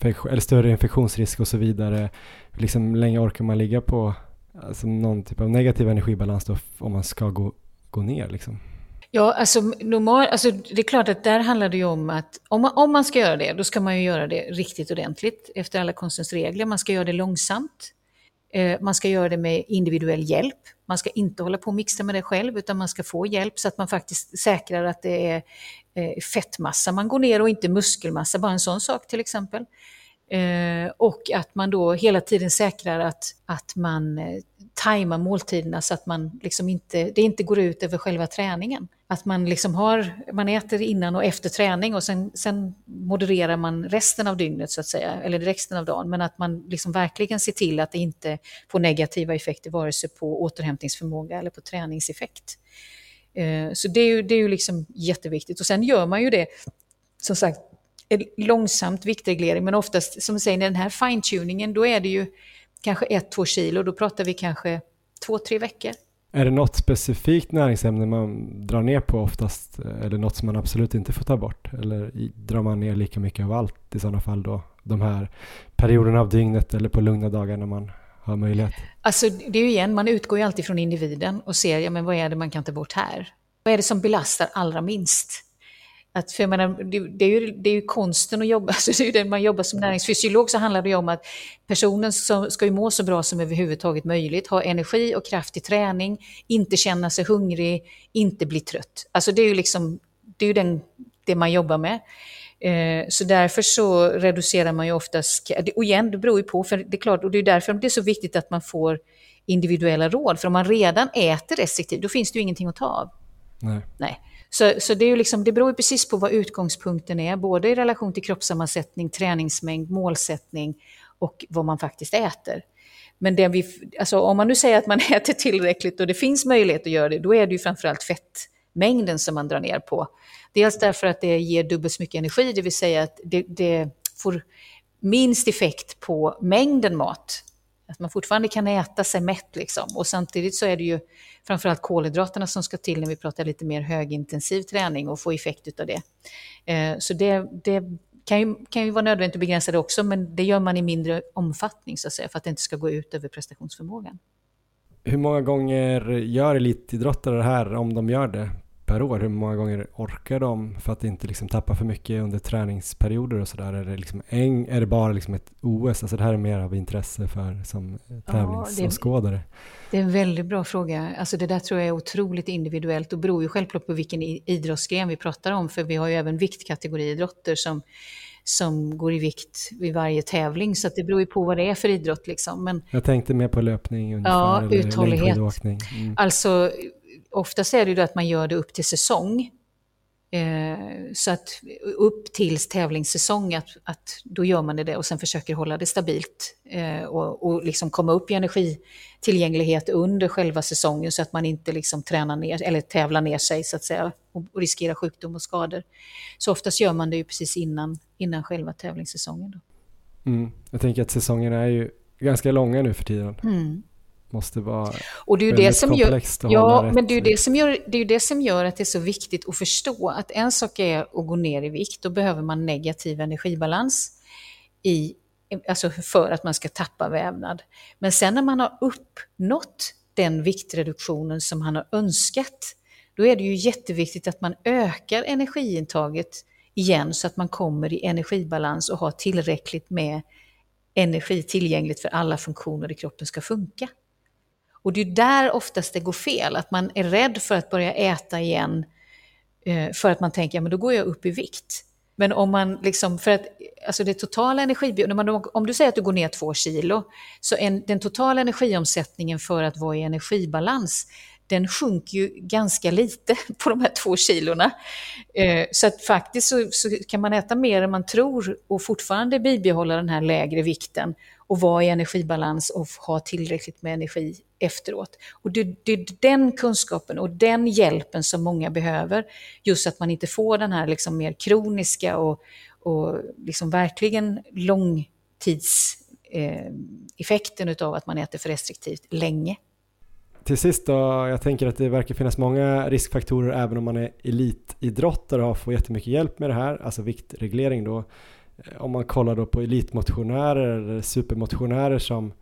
Speaker 2: eller större infektionsrisk och så vidare. Liksom länge orkar man ligga på alltså någon typ av negativ energibalans då om man ska gå, gå ner liksom?
Speaker 4: Ja, alltså, normal, alltså det är klart att där handlar det ju om att om man, om man ska göra det, då ska man ju göra det riktigt ordentligt efter alla konstens regler. Man ska göra det långsamt. Eh, man ska göra det med individuell hjälp. Man ska inte hålla på och mixa med det själv, utan man ska få hjälp så att man faktiskt säkrar att det är eh, fettmassa man går ner och inte muskelmassa, bara en sån sak till exempel. Eh, och att man då hela tiden säkrar att, att man eh, tajmar måltiderna så att man liksom inte, det inte går ut över själva träningen. Att man, liksom har, man äter innan och efter träning och sen, sen modererar man resten av dygnet så att säga, eller resten av dagen. Men att man liksom verkligen ser till att det inte får negativa effekter vare sig på återhämtningsförmåga eller på träningseffekt. Eh, så det är ju, det är ju liksom jätteviktigt. Och sen gör man ju det, som sagt, långsamt viktreglering, men oftast, som du säger, den här fine-tuningen, då är det ju kanske ett, två kilo, då pratar vi kanske två, tre veckor.
Speaker 2: Är det något specifikt näringsämne man drar ner på oftast eller något som man absolut inte får ta bort? Eller drar man ner lika mycket av allt i sådana fall då? De här perioderna av dygnet eller på lugna dagar när man har möjlighet?
Speaker 4: Alltså det är ju igen, man utgår ju alltid från individen och ser, ja men vad är det man kan ta bort här? Vad är det som belastar allra minst? Att, för menar, det, är ju, det är ju konsten att jobba, alltså det är ju det man jobbar som näringsfysiolog så handlar det ju om att personen ska ju må så bra som överhuvudtaget möjligt, ha energi och kraft i träning, inte känna sig hungrig, inte bli trött. Alltså det är ju liksom, det är ju den, det man jobbar med. Eh, så därför så reducerar man ju oftast, och igen det beror ju på, för det är klart, och det är därför det är så viktigt att man får individuella råd, för om man redan äter restriktivt då finns det ju ingenting att ta av.
Speaker 2: Nej.
Speaker 4: Nej. Så, så det, är ju liksom, det beror ju precis på vad utgångspunkten är, både i relation till kroppssammansättning, träningsmängd, målsättning och vad man faktiskt äter. Men det vi, alltså om man nu säger att man äter tillräckligt och det finns möjlighet att göra det, då är det ju framförallt fettmängden som man drar ner på. Dels därför att det ger dubbelt så mycket energi, det vill säga att det, det får minst effekt på mängden mat. Att man fortfarande kan äta sig mätt liksom. Och samtidigt så är det ju framförallt kolhydraterna som ska till när vi pratar lite mer högintensiv träning och få effekt av det. Eh, så det, det kan, ju, kan ju vara nödvändigt att begränsa det också, men det gör man i mindre omfattning så att säga, för att det inte ska gå ut över prestationsförmågan.
Speaker 2: Hur många gånger gör elitidrottare det här, om de gör det, per år? Hur många gånger orkar de för att inte liksom tappa för mycket under träningsperioder och sådär? Är, det liksom en, är det bara liksom ett OS? Alltså det här är mer av intresse för som tävlingsåskådare? Ja,
Speaker 4: det, det, är en väldigt bra fråga. Alltså det där tror jag är otroligt individuellt och beror ju självklart på vilken idrottsgren vi pratar om. För vi har ju även viktkategoriidrotter som som går i vikt vid varje tävling. Så det beror ju på vad det är för idrott. Liksom. Men,
Speaker 2: jag tänkte mer på löpning ungefär.
Speaker 4: Ja, uthållighet. Mm. Alltså oftast är det ju att man gör det upp till säsong. Eh, så att upp tills tävlingssäsong, att, att då gör man det och sen försöker hålla det stabilt eh, och, och liksom komma upp i energitillgänglighet under själva säsongen så att man inte liksom tränar ner, eller tävlar ner sig så att säga och, och riskerar sjukdom och skador. Så oftast gör man det ju precis innan, innan själva tävlingssäsongen. Då.
Speaker 2: Mm. Jag tänker att säsongerna är ju ganska långa nu för tiden.
Speaker 4: Mm
Speaker 2: måste vara
Speaker 4: och det är det som gör, Ja, men det är det som gör, det är det som gör att det är så viktigt att förstå att en sak är att gå ner i vikt, då behöver man negativ energibalans i, alltså för att man ska tappa vävnad. Men sen när man har uppnått den viktreduktionen som man har önskat, då är det ju jätteviktigt att man ökar energiintaget igen så att man kommer i energibalans och har tillräckligt med energi tillgängligt för alla funktioner i kroppen ska funka. Och det är där oftast det går fel, att man är rädd för att börja äta igen eh, för att man tänker, ja men då går jag upp i vikt. Men om man liksom, för att alltså det totala energibehovet, om du säger att du går ner två kilo, så en, den totala energiomsättningen för att vara i energibalans, den sjunker ju ganska lite på de här två kilorna. Eh, så att faktiskt så, så, kan man äta mer än man tror och fortfarande bibehålla den här lägre vikten och vara i energibalans och ha tillräckligt med energi efteråt. Och det, det är den kunskapen och den hjälpen som många behöver. Just att man inte får den här liksom mer kroniska och, och liksom verkligen långtidseffekten eh, av att man äter för restriktivt länge.
Speaker 2: Till sist då, jag tänker att det verkar finnas många riskfaktorer även om man är elitidrottare och får jättemycket hjälp med det här, alltså viktreglering då. Eh, om man kollar då på elitmotionärer eller supermotionärer som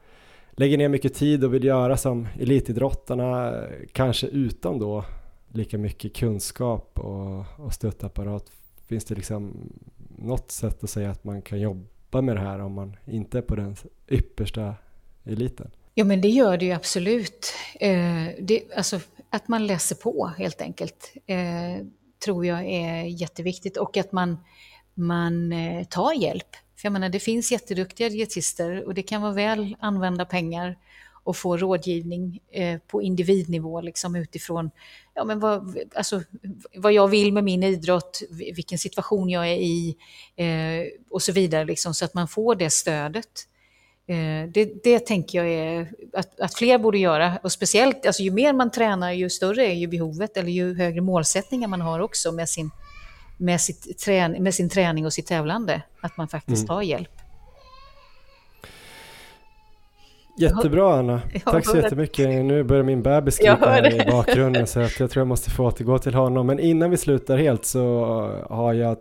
Speaker 2: lägger ner mycket tid och vill göra som elitidrottarna, kanske utan då lika mycket kunskap och, och stöttapparat. Finns det liksom något sätt att säga att man kan jobba med det här om man inte är på den yppersta eliten?
Speaker 4: Ja, men det gör det ju absolut. Eh, det, alltså, att man läser på helt enkelt eh, tror jag är jätteviktigt och att man, man eh, tar hjälp. För jag menar, det finns jätteduktiga dietister och det kan vara väl använda pengar och få rådgivning eh, på individnivå liksom utifrån ja, men vad, alltså, vad jag vill med min idrott, vilken situation jag är i eh, och så vidare, liksom, så att man får det stödet. Eh, det, det tänker jag är att, att, fler borde göra. Och speciellt, alltså, ju mer man tränar, ju större är ju behovet, eller ju högre målsättningar man har också med sin med, sitt med sin träning och sitt tävlande. Att man faktiskt mm. tar hjälp.
Speaker 2: Jättebra Anna, tack så jättemycket. Nu börjar min bebis skrika i bakgrunden så att jag tror jag måste få återgå till honom. Men innan vi slutar helt så har jag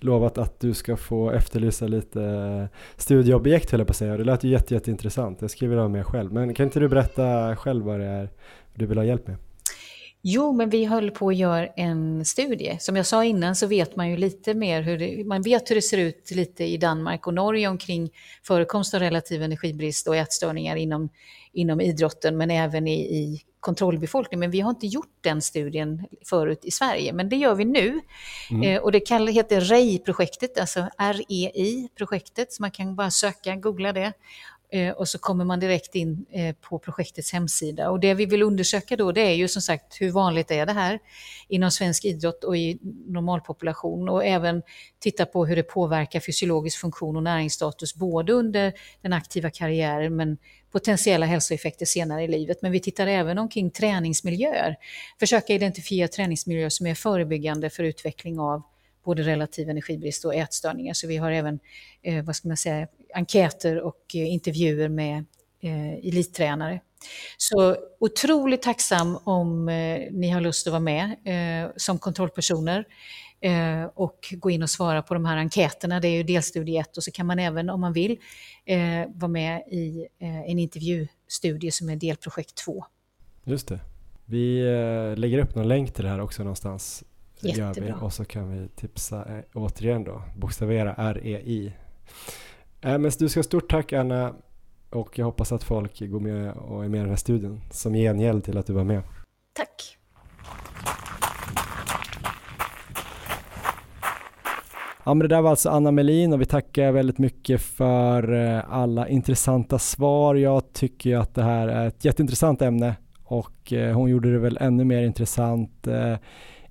Speaker 2: lovat att du ska få efterlysa lite studieobjekt höll jag på att säga. Det lät ju jätte, jätteintressant. Jag skriver av mig själv. Men kan inte du berätta själv vad det är du vill ha hjälp med?
Speaker 4: Jo, men vi höll på att göra en studie. Som jag sa innan så vet man ju lite mer hur det, man vet hur det ser ut lite i Danmark och Norge omkring förekomst av relativ energibrist och ätstörningar inom, inom idrotten, men även i, i kontrollbefolkning. Men vi har inte gjort den studien förut i Sverige, men det gör vi nu. Mm. Eh, och det kall, heter REI-projektet, alltså REI-projektet, så man kan bara söka, googla det. Eh, och så kommer man direkt in eh, på projektets hemsida. Och det vi vill undersöka då det är ju som sagt hur vanligt är det här inom svensk idrott och i normalpopulation och även titta på hur det påverkar fysiologisk funktion och näringsstatus både under den aktiva karriären men potentiella hälsoeffekter senare i livet. Men vi tittar även omkring träningsmiljöer. Försöka identifiera träningsmiljöer som är förebyggande för utveckling av både relativ energibrist och ätstörningar. Så vi har även eh, vad ska man säga, enkäter och eh, intervjuer med eh, elittränare. Så otroligt tacksam om eh, ni har lust att vara med eh, som kontrollpersoner eh, och gå in och svara på de här enkäterna. Det är ju delstudie 1 och så kan man även om man vill eh, vara med i eh, en intervjustudie som är delprojekt 2.
Speaker 2: Just det. Vi eh, lägger upp någon länk till det här också någonstans
Speaker 4: Jättebra.
Speaker 2: gör vi och så kan vi tipsa eh, återigen då, bokstavera REI. Äh, men du ska ha stort tack Anna och jag hoppas att folk går med och är med i den här studien som gengäld till att du var med.
Speaker 4: Tack.
Speaker 2: Ja, men det där var alltså Anna Melin och vi tackar väldigt mycket för eh, alla intressanta svar. Jag tycker att det här är ett jätteintressant ämne och eh, hon gjorde det väl ännu mer intressant.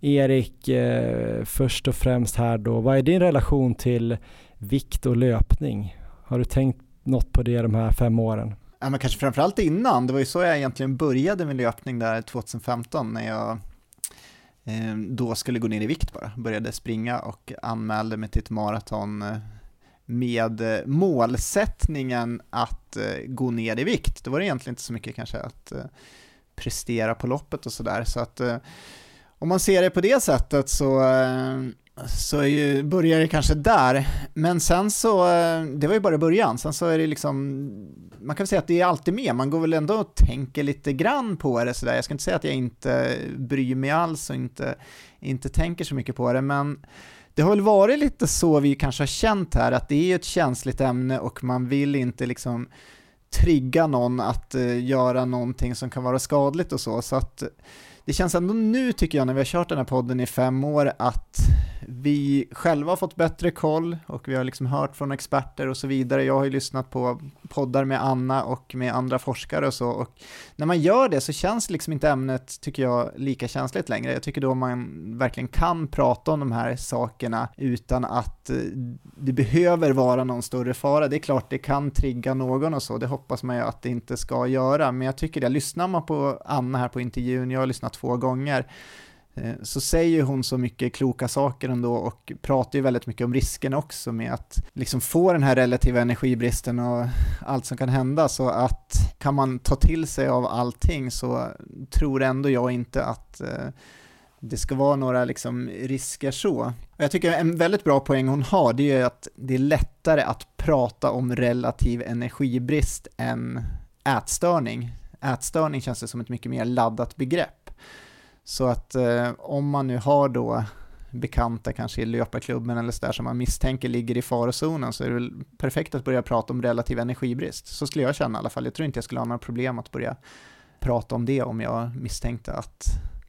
Speaker 2: Erik, eh, först och främst här då, vad är din relation till vikt och löpning? Har du tänkt något på det de här fem åren?
Speaker 3: Ja, men kanske framförallt innan, det var ju så jag egentligen började med löpning där 2015 när jag eh, då skulle gå ner i vikt bara, började springa och anmälde mig till ett maraton eh, med eh, målsättningen att eh, gå ner i vikt. Då var det egentligen inte så mycket kanske att eh, prestera på loppet och sådär, så att eh, om man ser det på det sättet så, eh, så ju, börjar det kanske där. Men sen så, eh, det var ju bara början, sen så är det liksom, man kan säga att det är alltid med, man går väl ändå och tänker lite grann på det sådär. Jag ska inte säga att jag inte bryr mig alls och inte, inte tänker så mycket på det, men det har väl varit lite så vi kanske har känt här, att det är ett känsligt ämne och man vill inte liksom trigga någon att eh, göra någonting som kan vara skadligt och så, så att det känns ändå nu tycker jag när vi har kört den här podden i fem år att vi själva har fått bättre koll och vi har liksom hört från experter och så vidare. Jag har ju lyssnat på poddar med Anna och med andra forskare och så och när man gör det så känns liksom inte ämnet, tycker jag, lika känsligt längre. Jag tycker då man verkligen kan prata om de här sakerna utan att eh, det behöver vara någon större fara. Det är klart det kan trigga någon och så, det hoppas man ju att det inte ska göra, men jag tycker det, lyssnar man på Anna här på intervjun, jag har lyssnat två gånger, Eh, så säger hon så mycket kloka saker ändå och pratar ju väldigt mycket om risken också med att liksom få den här relativa energibristen och allt som kan hända så att kan man ta till sig av allting så tror ändå jag inte att eh, det ska vara några liksom risker så. Och jag tycker en väldigt bra poäng hon har det är att det är lättare att prata om relativ energibrist än ätstörning. Ätstörning känns det som ett mycket mer laddat begrepp. Så att eh, om man nu har då bekanta kanske i löparklubben eller sådär som man misstänker ligger i farozonen så är det väl perfekt att börja prata om relativ energibrist. Så skulle jag känna i alla fall. Jag tror inte jag skulle ha några problem att börja prata om det om jag misstänkte att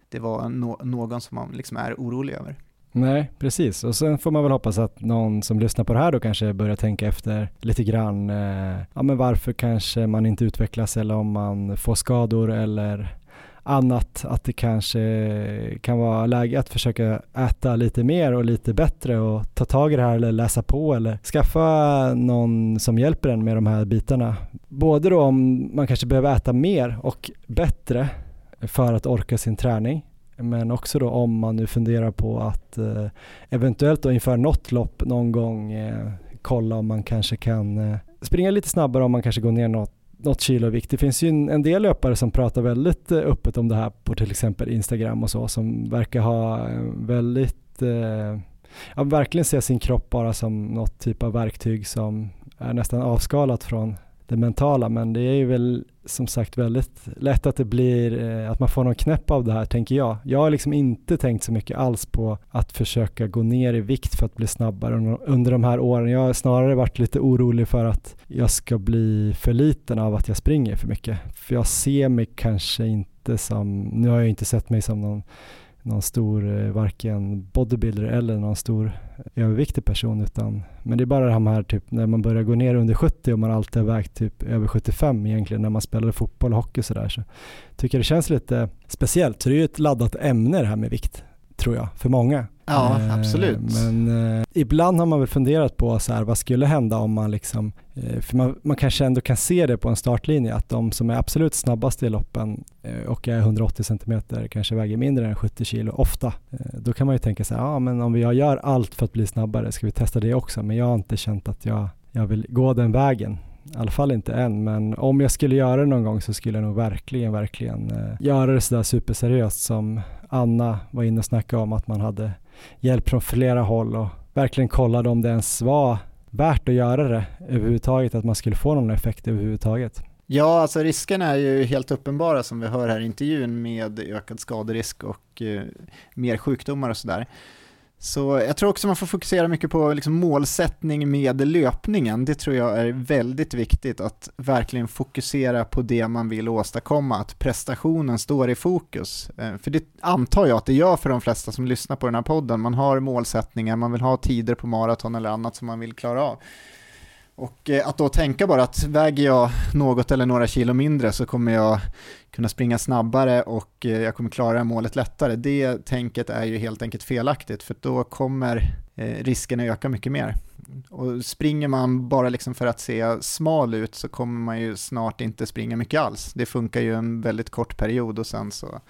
Speaker 3: det var no någon som man liksom är orolig över.
Speaker 2: Nej, precis. Och sen får man väl hoppas att någon som lyssnar på det här då kanske börjar tänka efter lite grann. Eh, ja, men varför kanske man inte utvecklas eller om man får skador eller annat att det kanske kan vara läge att försöka äta lite mer och lite bättre och ta tag i det här eller läsa på eller skaffa någon som hjälper en med de här bitarna. Både då om man kanske behöver äta mer och bättre för att orka sin träning men också då om man nu funderar på att eh, eventuellt då inför något lopp någon gång eh, kolla om man kanske kan eh, springa lite snabbare om man kanske går ner något något kilo vikt. Det finns ju en, del löpare som pratar väldigt eh, öppet om det här på till exempel Instagram och så som verkar ha eh, väldigt, eh, ja, verkligen se sin kropp bara som något typ av verktyg som är nästan avskalat från det mentala men det är ju väl som sagt väldigt lätt att det blir eh, att man får någon knäpp av det här tänker jag. Jag har liksom inte tänkt så mycket alls på att försöka gå ner i vikt för att bli snabbare under de här åren. Jag har snarare varit lite orolig för att jag ska bli för liten av att jag springer för mycket. För jag ser mig kanske inte som, nu har jag inte sett mig som någon någon stor, eh, varken bodybuilder eller någon stor eh, överviktig person utan men det är bara de här typ när man börjar gå ner under 70 och man alltid har vägt typ över 75 egentligen när man spelade fotboll och hockey sådär så tycker det känns lite speciellt. Så det är ju ett laddat ämne det här med vikt tror jag för många.
Speaker 3: Ja, eh, absolut.
Speaker 2: Men eh, ibland har man väl funderat på så här, vad skulle hända om man liksom, eh, för man, man kanske ändå kan se det på en startlinje, att de som är absolut snabbast i loppen eh, och är 180 cm kanske väger mindre än 70 kilo ofta. Eh, då kan man ju tänka sig, ja men om jag gör allt för att bli snabbare, ska vi testa det också? Men jag har inte känt att jag, jag vill gå den vägen. I alla fall inte än, men om jag skulle göra det någon gång så skulle jag nog verkligen, verkligen eh, göra det sådär superseriöst som Anna var inne och snackade om att man hade hjälp från flera håll och verkligen kollade om det ens var värt att göra det överhuvudtaget, att man skulle få någon effekt överhuvudtaget.
Speaker 3: Ja, alltså riskerna är ju helt uppenbara som vi hör här i intervjun med ökad skaderisk och eh, mer sjukdomar och sådär. Så jag tror också man får fokusera mycket på liksom målsättning med löpningen. Det tror jag är väldigt viktigt att verkligen fokusera på det man vill åstadkomma, att prestationen står i fokus. Eh, för det antar jag att det gör för de flesta som lyssnar på den här podden. Man har målsättningar, man vill ha tider på maraton eller annat som man vill klara av. Och eh, att då tänka bara att väger jag något eller några kilo mindre så kommer jag kunna springa snabbare och eh, jag kommer klara målet lättare. Det tänket är ju helt enkelt felaktigt för då kommer eh, risken riskerna öka mycket mer. Och springer man bara liksom för att se smal ut så kommer man ju snart inte springa mycket alls. Det funkar ju en väldigt kort period och sen så,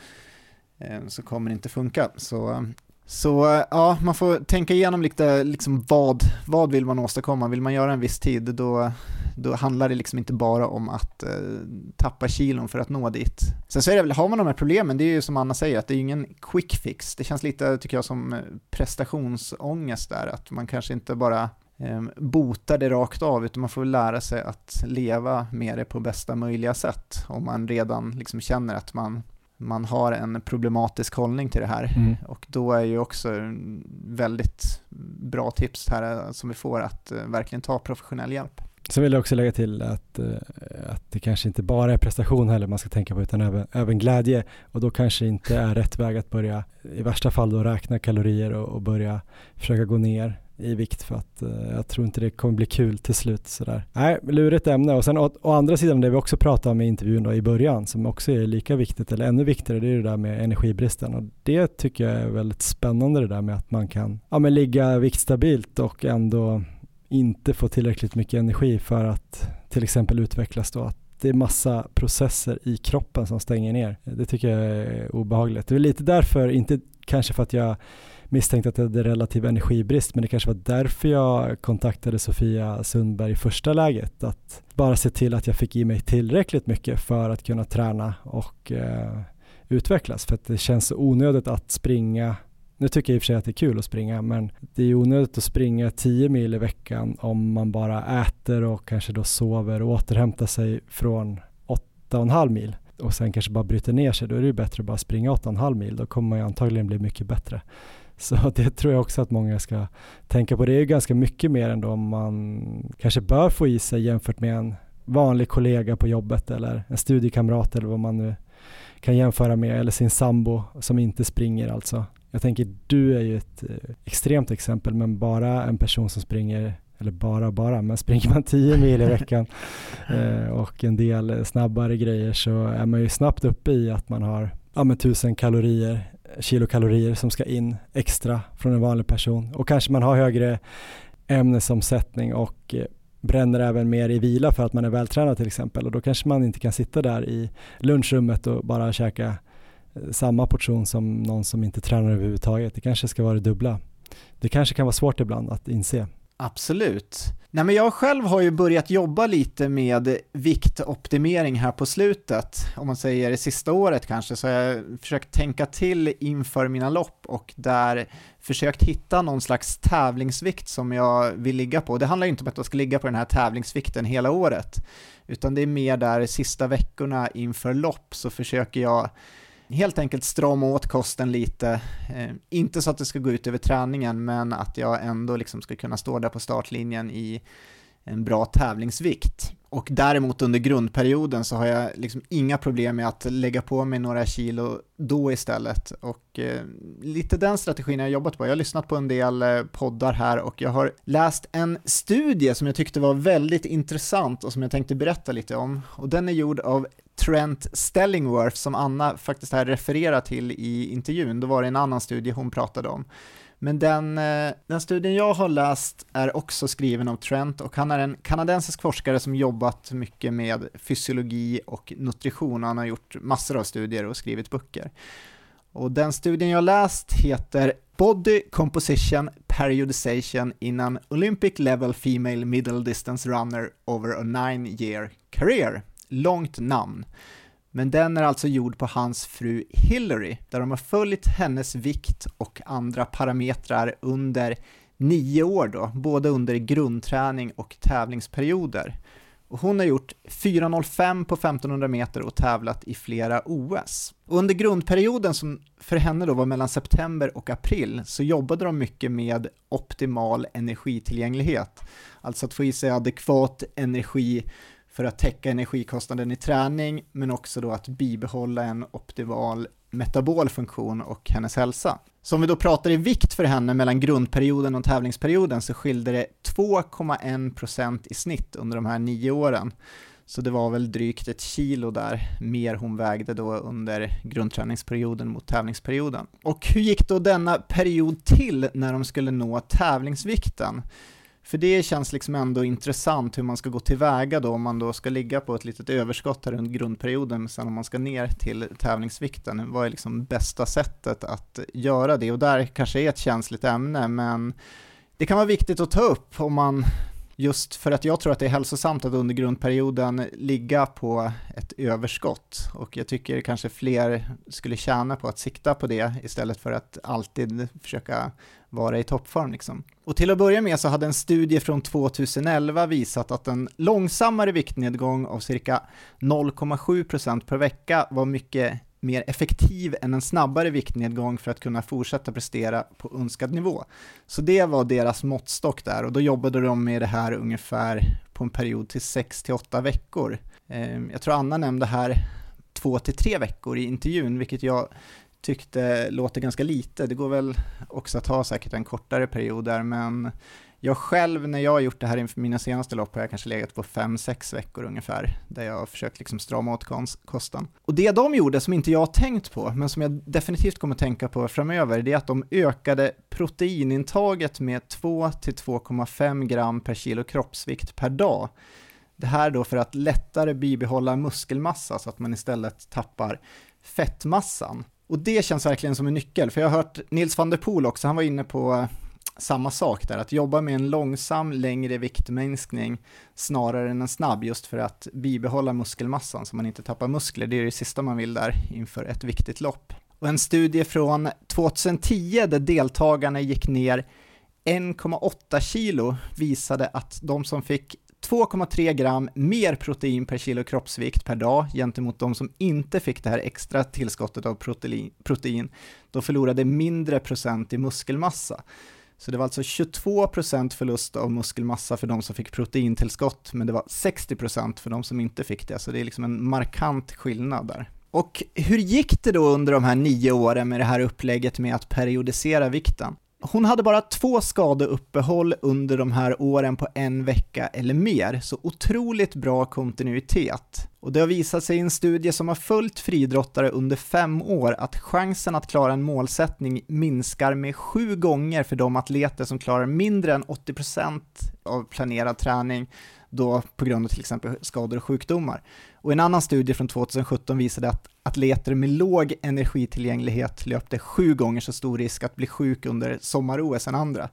Speaker 3: så kommer det inte funka. Så så eh, ja, man får tänka igenom lite liksom vad, vad vill man åstadkomma? Vill man göra en viss tid då, då handlar det liksom inte bara om att eh, tappa kilon för att nå dit. Sen så är det väl, har man de här problemen, det är ju som Anna säger, att det är ingen quick fix. Det känns lite, tycker jag, som eh, prestationsångest där, att man kanske inte bara eh, botar det rakt av, utan man får lära sig att leva med det på bästa möjliga sätt. Om man redan liksom känner att man man har en problematisk hållning till det här. Mm. Och då är ju också väldigt bra tips här eh, som vi får att uh, verkligen ta professionell hjälp.
Speaker 2: Så vill jag också lägga till att, uh, att det kanske inte bara är prestation heller man ska tänka på utan även, även glädje och då kanske inte är rätt väg att börja i värsta fall då räkna kalorier och, och börja försöka gå ner i vikt för att eh, jag tror inte det kommer bli kul till slut sådär. Nej, lurigt ämne och sen å, å, andra sidan det vi också pratade om i intervjun då i början som också är lika viktigt eller ännu viktigare det är det där med energibristen och det tycker jag är väldigt spännande det där med att man kan ja, men ligga viktstabilt och ändå inte få tillräckligt mycket energi för att till exempel utvecklas då att det är massa processer i kroppen som stänger ner. Det tycker jag är obehagligt. Det är lite därför, inte kanske för att jag misstänkte att jag hade relativ energibrist men det kanske var därför jag kontaktade Sofia Sundberg i första läget. Att bara se till att jag fick i mig tillräckligt mycket för att kunna träna och eh, utvecklas. För att det känns så onödigt att springa nu tycker jag i och för sig att det är kul att springa men det är onödigt att springa 10 mil i veckan om man bara äter och kanske då sover och återhämtar sig från 8,5 mil och sen kanske bara bryter ner sig. Då är det ju bättre att bara springa 8,5 mil. Då kommer man ju antagligen bli mycket bättre. Så det tror jag också att många ska tänka på. Det är ju ganska mycket mer än då man kanske bör få i sig jämfört med en vanlig kollega på jobbet eller en studiekamrat eller vad man nu kan jämföra med eller sin sambo som inte springer alltså. Jag tänker du är ju ett eh, extremt exempel men bara en person som springer eller bara bara, men springer man 10 mil i veckan eh, och en del snabbare grejer så är man ju snabbt uppe i att man har ja, men 1000 kalorier kilokalorier som ska in extra från en vanlig person och kanske man har högre ämnesomsättning och eh, bränner även mer i vila för att man är vältränad till exempel och då kanske man inte kan sitta där i lunchrummet och bara käka eh, samma portion som någon som inte tränar överhuvudtaget. Det kanske ska vara det dubbla. Det kanske kan vara svårt ibland att inse.
Speaker 3: Absolut. Nej, men jag själv har ju börjat jobba lite med viktoptimering här på slutet. Om man säger det sista året kanske, så har jag försökt tänka till inför mina lopp och där försökt hitta någon slags tävlingsvikt som jag vill ligga på. Det handlar ju inte om att jag ska ligga på den här tävlingsvikten hela året, utan det är mer där sista veckorna inför lopp så försöker jag helt enkelt strama åt kosten lite. Eh, inte så att det ska gå ut över träningen, men att jag ändå liksom ska kunna stå där på startlinjen i en bra tävlingsvikt. Och däremot under grundperioden så har jag liksom inga problem med att lägga på mig några kilo då istället. Och eh, lite den strategin har jag jobbat på. Jag har lyssnat på en del eh, poddar här och jag har läst en studie som jag tyckte var väldigt intressant och som jag tänkte berätta lite om. Och den är gjord av Trent Stellingworth som Anna faktiskt här refererar till i intervjun. Då var det en annan studie hon pratade om. Men den, eh, den studien jag har läst är också skriven av Trent och han är en kanadensisk forskare som jobbat mycket med fysiologi och nutrition. Han har gjort massor av studier och skrivit böcker. Och den studien jag läst heter Body Composition Periodization in an Olympic Level Female Middle Distance Runner over a nine year career. Långt namn. Men den är alltså gjord på hans fru Hillary, där de har följt hennes vikt och andra parametrar under nio år då, både under grundträning och tävlingsperioder. Och hon har gjort 4.05 på 1500 meter och tävlat i flera OS. Och under grundperioden som för henne då var mellan september och april så jobbade de mycket med optimal energitillgänglighet. Alltså att få i sig adekvat energi för att täcka energikostnaden i träning, men också då att bibehålla en optimal metabol funktion och hennes hälsa. Så om vi då pratar i vikt för henne mellan grundperioden och tävlingsperioden så skilde det 2,1% i snitt under de här nio åren. Så det var väl drygt ett kilo där mer hon vägde då under grundträningsperioden mot tävlingsperioden. Och hur gick då denna period till när de skulle nå tävlingsvikten? För det känns liksom ändå intressant hur man ska gå tillväga då om man då ska ligga på ett litet överskott här under grundperioden, sen om man ska ner till tävlingsvikten. Vad är liksom bästa sättet att göra det? Och där kanske är ett känsligt ämne, men det kan vara viktigt att ta upp om man Just för att jag tror att det är hälsosamt att under grundperioden ligga på ett överskott och jag tycker kanske fler skulle tjäna på att sikta på det istället för att alltid försöka vara i toppform. Liksom. Och till att börja med så hade en studie från 2011 visat att en långsammare viktnedgång av cirka 0,7% per vecka var mycket mer effektiv än en snabbare viktnedgång för att kunna fortsätta prestera på önskad nivå. Så det var deras måttstock där och då jobbade de med det här ungefär på en period till 6-8 veckor. Ehm, jag tror Anna nämnde här 2-3 veckor i intervjun, vilket jag tyckte låter ganska lite. Det går väl också att ha säkert en kortare period där, men jag själv, när jag har gjort det här inför mina senaste lopp, har jag kanske legat på 5-6 veckor ungefär, där jag har försökt liksom strama åt kosten. Och det de gjorde, som inte jag har tänkt på, men som jag definitivt kommer tänka på framöver, det är att de ökade proteinintaget med 2-2,5 gram per kilo kroppsvikt per dag. Det här då för att lättare bibehålla muskelmassa så att man istället tappar fettmassan. Och det känns verkligen som en nyckel, för jag har hört Nils van der Poel också, han var inne på eh, samma sak där, att jobba med en långsam, längre viktminskning snarare än en snabb, just för att bibehålla muskelmassan så man inte tappar muskler. Det är det sista man vill där inför ett viktigt lopp. Och en studie från 2010 där deltagarna gick ner 1,8 kilo visade att de som fick 2,3 gram mer protein per kilo kroppsvikt per dag gentemot de som inte fick det här extra tillskottet av protein, protein de förlorade mindre procent i muskelmassa. Så det var alltså 22% förlust av muskelmassa för de som fick proteintillskott, men det var 60% för de som inte fick det, så det är liksom en markant skillnad där. Och hur gick det då under de här nio åren med det här upplägget med att periodisera vikten? Hon hade bara två skadeuppehåll under de här åren på en vecka eller mer, så otroligt bra kontinuitet. Och det har visat sig i en studie som har följt friidrottare under fem år att chansen att klara en målsättning minskar med sju gånger för de atleter som klarar mindre än 80% av planerad träning då på grund av till exempel skador och sjukdomar. Och en annan studie från 2017 visade att atleter med låg energitillgänglighet löpte sju gånger så stor risk att bli sjuk under sommar-OS än andra.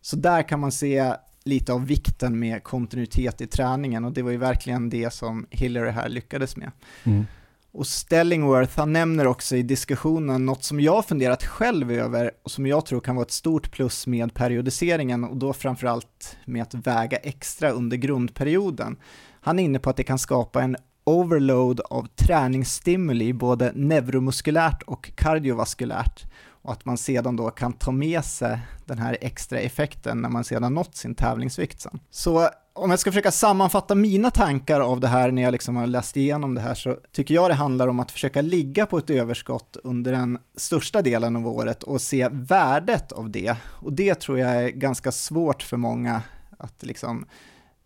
Speaker 3: Så där kan man se lite av vikten med kontinuitet i träningen och det var ju verkligen det som Hillary här lyckades med.
Speaker 2: Mm.
Speaker 3: Och Stellingworth, han nämner också i diskussionen något som jag funderat själv över och som jag tror kan vara ett stort plus med periodiseringen och då framförallt med att väga extra under grundperioden. Han är inne på att det kan skapa en overload av träningsstimuli både neuromuskulärt och kardiovaskulärt och att man sedan då kan ta med sig den här extra effekten när man sedan nått sin tävlingsvikt sen. Så om jag ska försöka sammanfatta mina tankar av det här när jag liksom har läst igenom det här så tycker jag det handlar om att försöka ligga på ett överskott under den största delen av året och se värdet av det. Och det tror jag är ganska svårt för många att liksom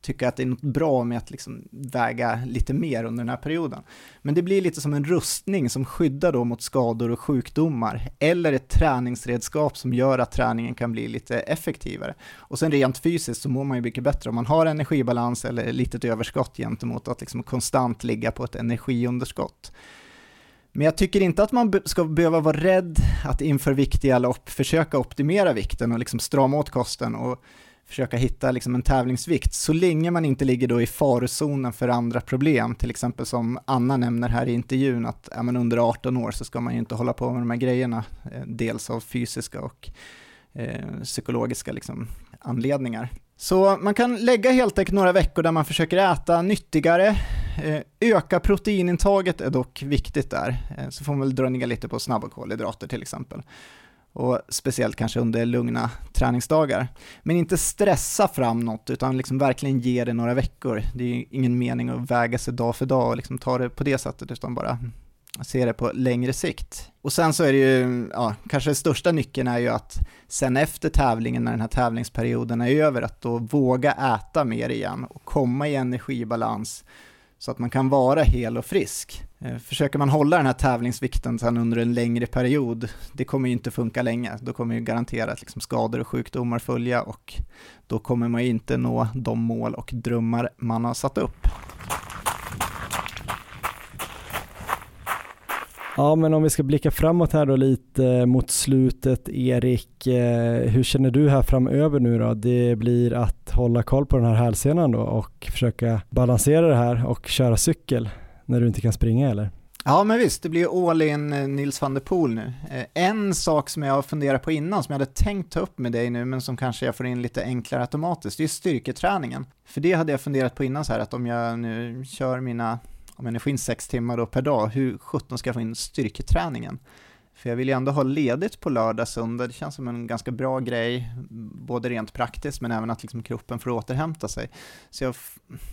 Speaker 3: tycka att det är något bra med att liksom väga lite mer under den här perioden. Men det blir lite som en rustning som skyddar då mot skador och sjukdomar, eller ett träningsredskap som gör att träningen kan bli lite effektivare. Och sen rent fysiskt så mår man ju mycket bättre om man har energibalans eller litet överskott gentemot att liksom konstant ligga på ett energiunderskott. Men jag tycker inte att man ska behöva vara rädd att inför viktiga lopp försöka optimera vikten och liksom strama åt kosten och försöka hitta liksom en tävlingsvikt, så länge man inte ligger då i farozonen för andra problem, till exempel som Anna nämner här i intervjun, att är man under 18 år så ska man ju inte hålla på med de här grejerna, eh, dels av fysiska och eh, psykologiska liksom, anledningar. Så man kan lägga helt enkelt några veckor där man försöker äta nyttigare, eh, öka proteinintaget är dock viktigt där, eh, så får man väl dra ner lite på snabba kolhydrater till exempel och speciellt kanske under lugna träningsdagar. Men inte stressa fram något, utan liksom verkligen ge det några veckor. Det är ingen mening att väga sig dag för dag och liksom ta det på det sättet, utan bara se det på längre sikt. Och sen så är det ju, ja, kanske den största nyckeln är ju att sen efter tävlingen, när den här tävlingsperioden är över, att då våga äta mer igen och komma i energibalans så att man kan vara hel och frisk. Eh, försöker man hålla den här tävlingsvikten sen under en längre period, det kommer ju inte funka länge. Då kommer ju garanterat liksom skador och sjukdomar följa och då kommer man ju inte nå de mål och drömmar man har satt upp.
Speaker 2: Ja, men om vi ska blicka framåt här då lite mot slutet, Erik, eh, hur känner du här framöver nu då? Det blir att hålla koll på den här hälsenan då och försöka balansera det här och köra cykel när du inte kan springa eller?
Speaker 3: Ja men visst, det blir all in eh, Nils van der Poel nu. Eh, en sak som jag har funderat på innan, som jag hade tänkt ta upp med dig nu, men som kanske jag får in lite enklare automatiskt, det är styrketräningen. För det hade jag funderat på innan så här, att om jag nu kör mina, om jag nu får in sex timmar då per dag, hur sjutton ska jag få in styrketräningen? För jag vill ju ändå ha ledigt på lördag, söndag, det känns som en ganska bra grej, både rent praktiskt men även att liksom kroppen får återhämta sig. Så jag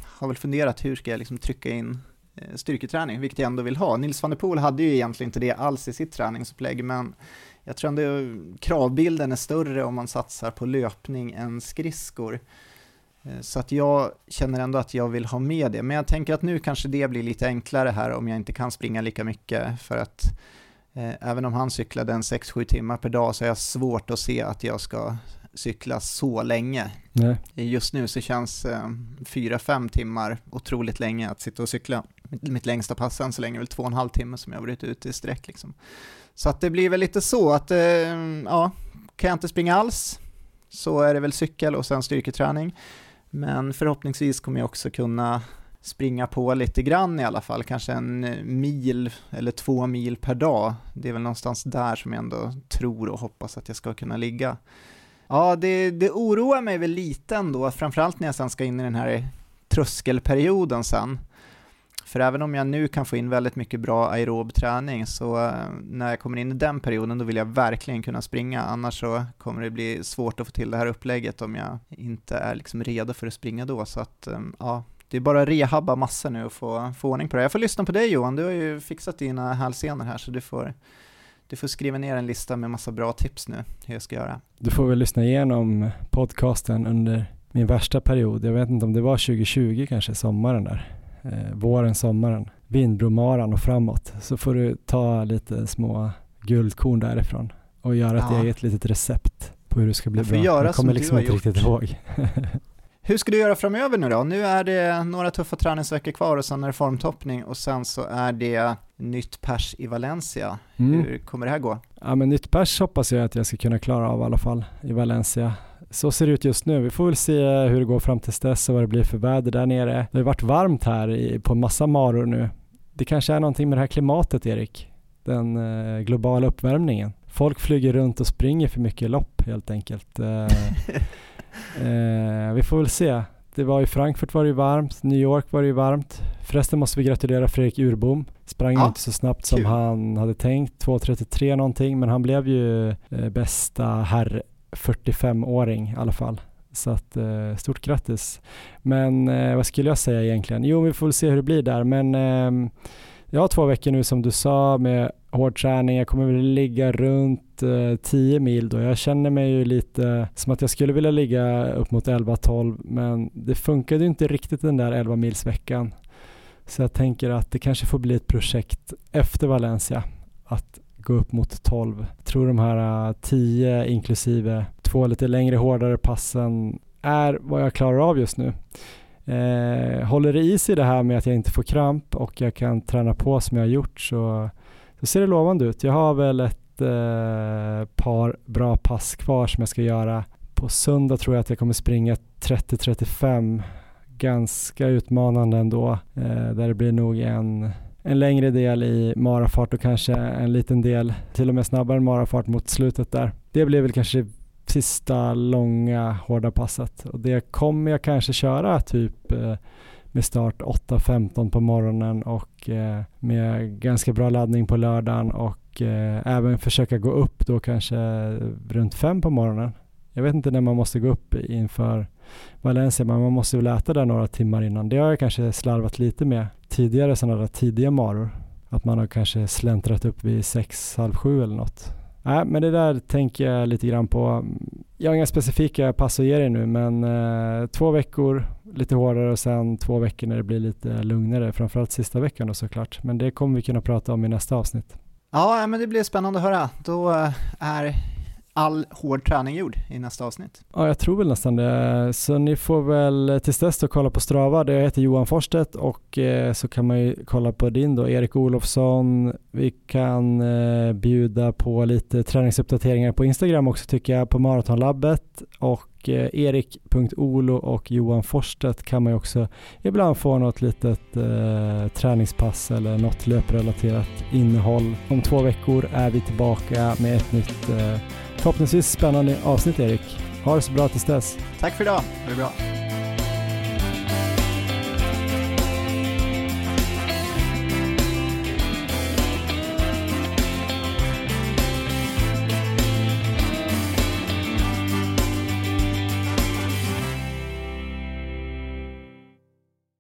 Speaker 3: har väl funderat, hur ska jag liksom trycka in eh, styrketräning, vilket jag ändå vill ha. Nils van der Poel hade ju egentligen inte det alls i sitt träningsupplägg, men jag tror ändå kravbilden är större om man satsar på löpning än skridskor. Eh, så att jag känner ändå att jag vill ha med det, men jag tänker att nu kanske det blir lite enklare här om jag inte kan springa lika mycket, för att eh, även om han cyklade en 6-7 timmar per dag så är jag svårt att se att jag ska cykla så länge. Nej. Just nu så känns eh, 4-5 timmar otroligt länge att sitta och cykla. Mitt, mitt längsta pass än så länge är väl 2,5 timmar som jag varit ute i sträck liksom. Så att det blir väl lite så att, eh, ja, kan jag inte springa alls så är det väl cykel och sen styrketräning. Men förhoppningsvis kommer jag också kunna springa på lite grann i alla fall, kanske en eh, mil eller två mil per dag. Det är väl någonstans där som jag ändå tror och hoppas att jag ska kunna ligga. Ja, det, det oroar mig väl lite ändå, framförallt när jag sen ska in i den här tröskelperioden sen. För även om jag nu kan få in väldigt mycket bra aerob träning så eh, när jag kommer in i den perioden då vill jag verkligen kunna springa annars så kommer det bli svårt att få till det här upplägget om jag inte är liksom redo för att springa då så att eh, ja, det är bara att rehabba massor nu och få, få ordning på det. Jag får lyssna på dig Johan, du har ju fixat dina hälsenor här så du får du får skriva ner en lista med massa bra tips nu hur jag ska göra.
Speaker 2: Du får väl lyssna igenom podcasten under min värsta period. Jag vet inte om det var 2020 kanske, sommaren där. Eh, våren, sommaren. Vindbromaran och framåt. Så får du ta lite små guldkorn därifrån och göra ja. ett eget litet recept på hur det ska bli bra.
Speaker 3: Göra
Speaker 2: jag kommer liksom inte gjort. riktigt ihåg.
Speaker 3: Hur ska du göra framöver nu då? Nu är det några tuffa träningsveckor kvar och sen är det formtoppning och sen så är det nytt pers i Valencia. Mm. Hur kommer det här gå?
Speaker 2: Ja men nytt pers hoppas jag att jag ska kunna klara av i alla fall i Valencia. Så ser det ut just nu. Vi får väl se hur det går fram till dess och vad det blir för väder där nere. Det har varit varmt här i, på en massa maror nu. Det kanske är någonting med det här klimatet, Erik. Den eh, globala uppvärmningen. Folk flyger runt och springer för mycket lopp helt enkelt. Eh, eh, vi får väl se. Det var i Frankfurt var det ju varmt, New York var det ju varmt. Förresten måste vi gratulera Fredrik Urbom. Sprang
Speaker 3: Ja,
Speaker 2: inte så snabbt som
Speaker 3: kul.
Speaker 2: han hade tänkt, 2.33 någonting, men han blev ju eh, bästa herr 45-åring i alla fall. Så att eh, stort grattis. Men eh, vad skulle jag säga egentligen? Jo, vi får väl se hur det blir där, men ehm, jag har två veckor nu som du sa med hård träning. Jag kommer väl ligga runt eh, 10 mil då. Jag känner mig ju lite som att jag skulle vilja ligga upp mot 11-12 men det funkade ju inte riktigt den där 11 mils veckan. Så jag tänker att det kanske får bli ett projekt efter Valencia att gå upp mot 12. Jag tror de här äh, 10 inklusive två lite längre hårdare passen är vad jag klarar av just nu. Eh, håller det i sig det här med att jag inte får kramp och jag kan träna på som jag har gjort så, så ser det lovande ut. Jag har väl ett eh, par bra pass kvar som jag ska göra. På söndag tror jag att jag kommer springa 30-35. Ganska utmanande ändå. Eh, där det blir nog en, en längre del i marafart och kanske en liten del till och med snabbare marafart mot slutet där. Det blir väl kanske sista långa hårda passet och det kommer jag kanske köra typ eh, med start 8.15 på morgonen och eh, med ganska bra laddning på lördagen och eh, även försöka gå upp då kanske eh, runt 5 på morgonen. Jag vet inte när man måste gå upp inför Valencia men man måste väl äta där några timmar innan. Det har jag kanske slarvat lite med tidigare sådana där tidiga maror. Att man har kanske släntrat upp vid sex, halv sju eller något. Nej, men det där tänker jag lite grann på. Jag har inga specifika pass att ge dig nu, men eh, två veckor lite hårdare och sen två veckor när det blir lite lugnare, framförallt sista veckan då såklart. Men det kommer vi kunna prata om i nästa avsnitt.
Speaker 3: Ja, men det blir spännande att höra. Då eh, är all hård träning gjord i nästa avsnitt.
Speaker 2: Ja, jag tror väl nästan det. Så ni får väl eh, tills dess då kolla på Strava. Det heter Johan Forstedt och eh, så kan man ju kolla på din då, Erik Olofsson. Vi kan eh, bjuda på lite träningsuppdateringar på Instagram också tycker jag, på Maratonlabbet och erik.olo och Johan Forstedt kan man ju också ibland få något litet eh, träningspass eller något löprelaterat innehåll. Om två veckor är vi tillbaka med ett nytt eh, Förhoppningsvis spännande avsnitt Erik. Ha det så bra tills dess.
Speaker 3: Tack för idag, ha det bra.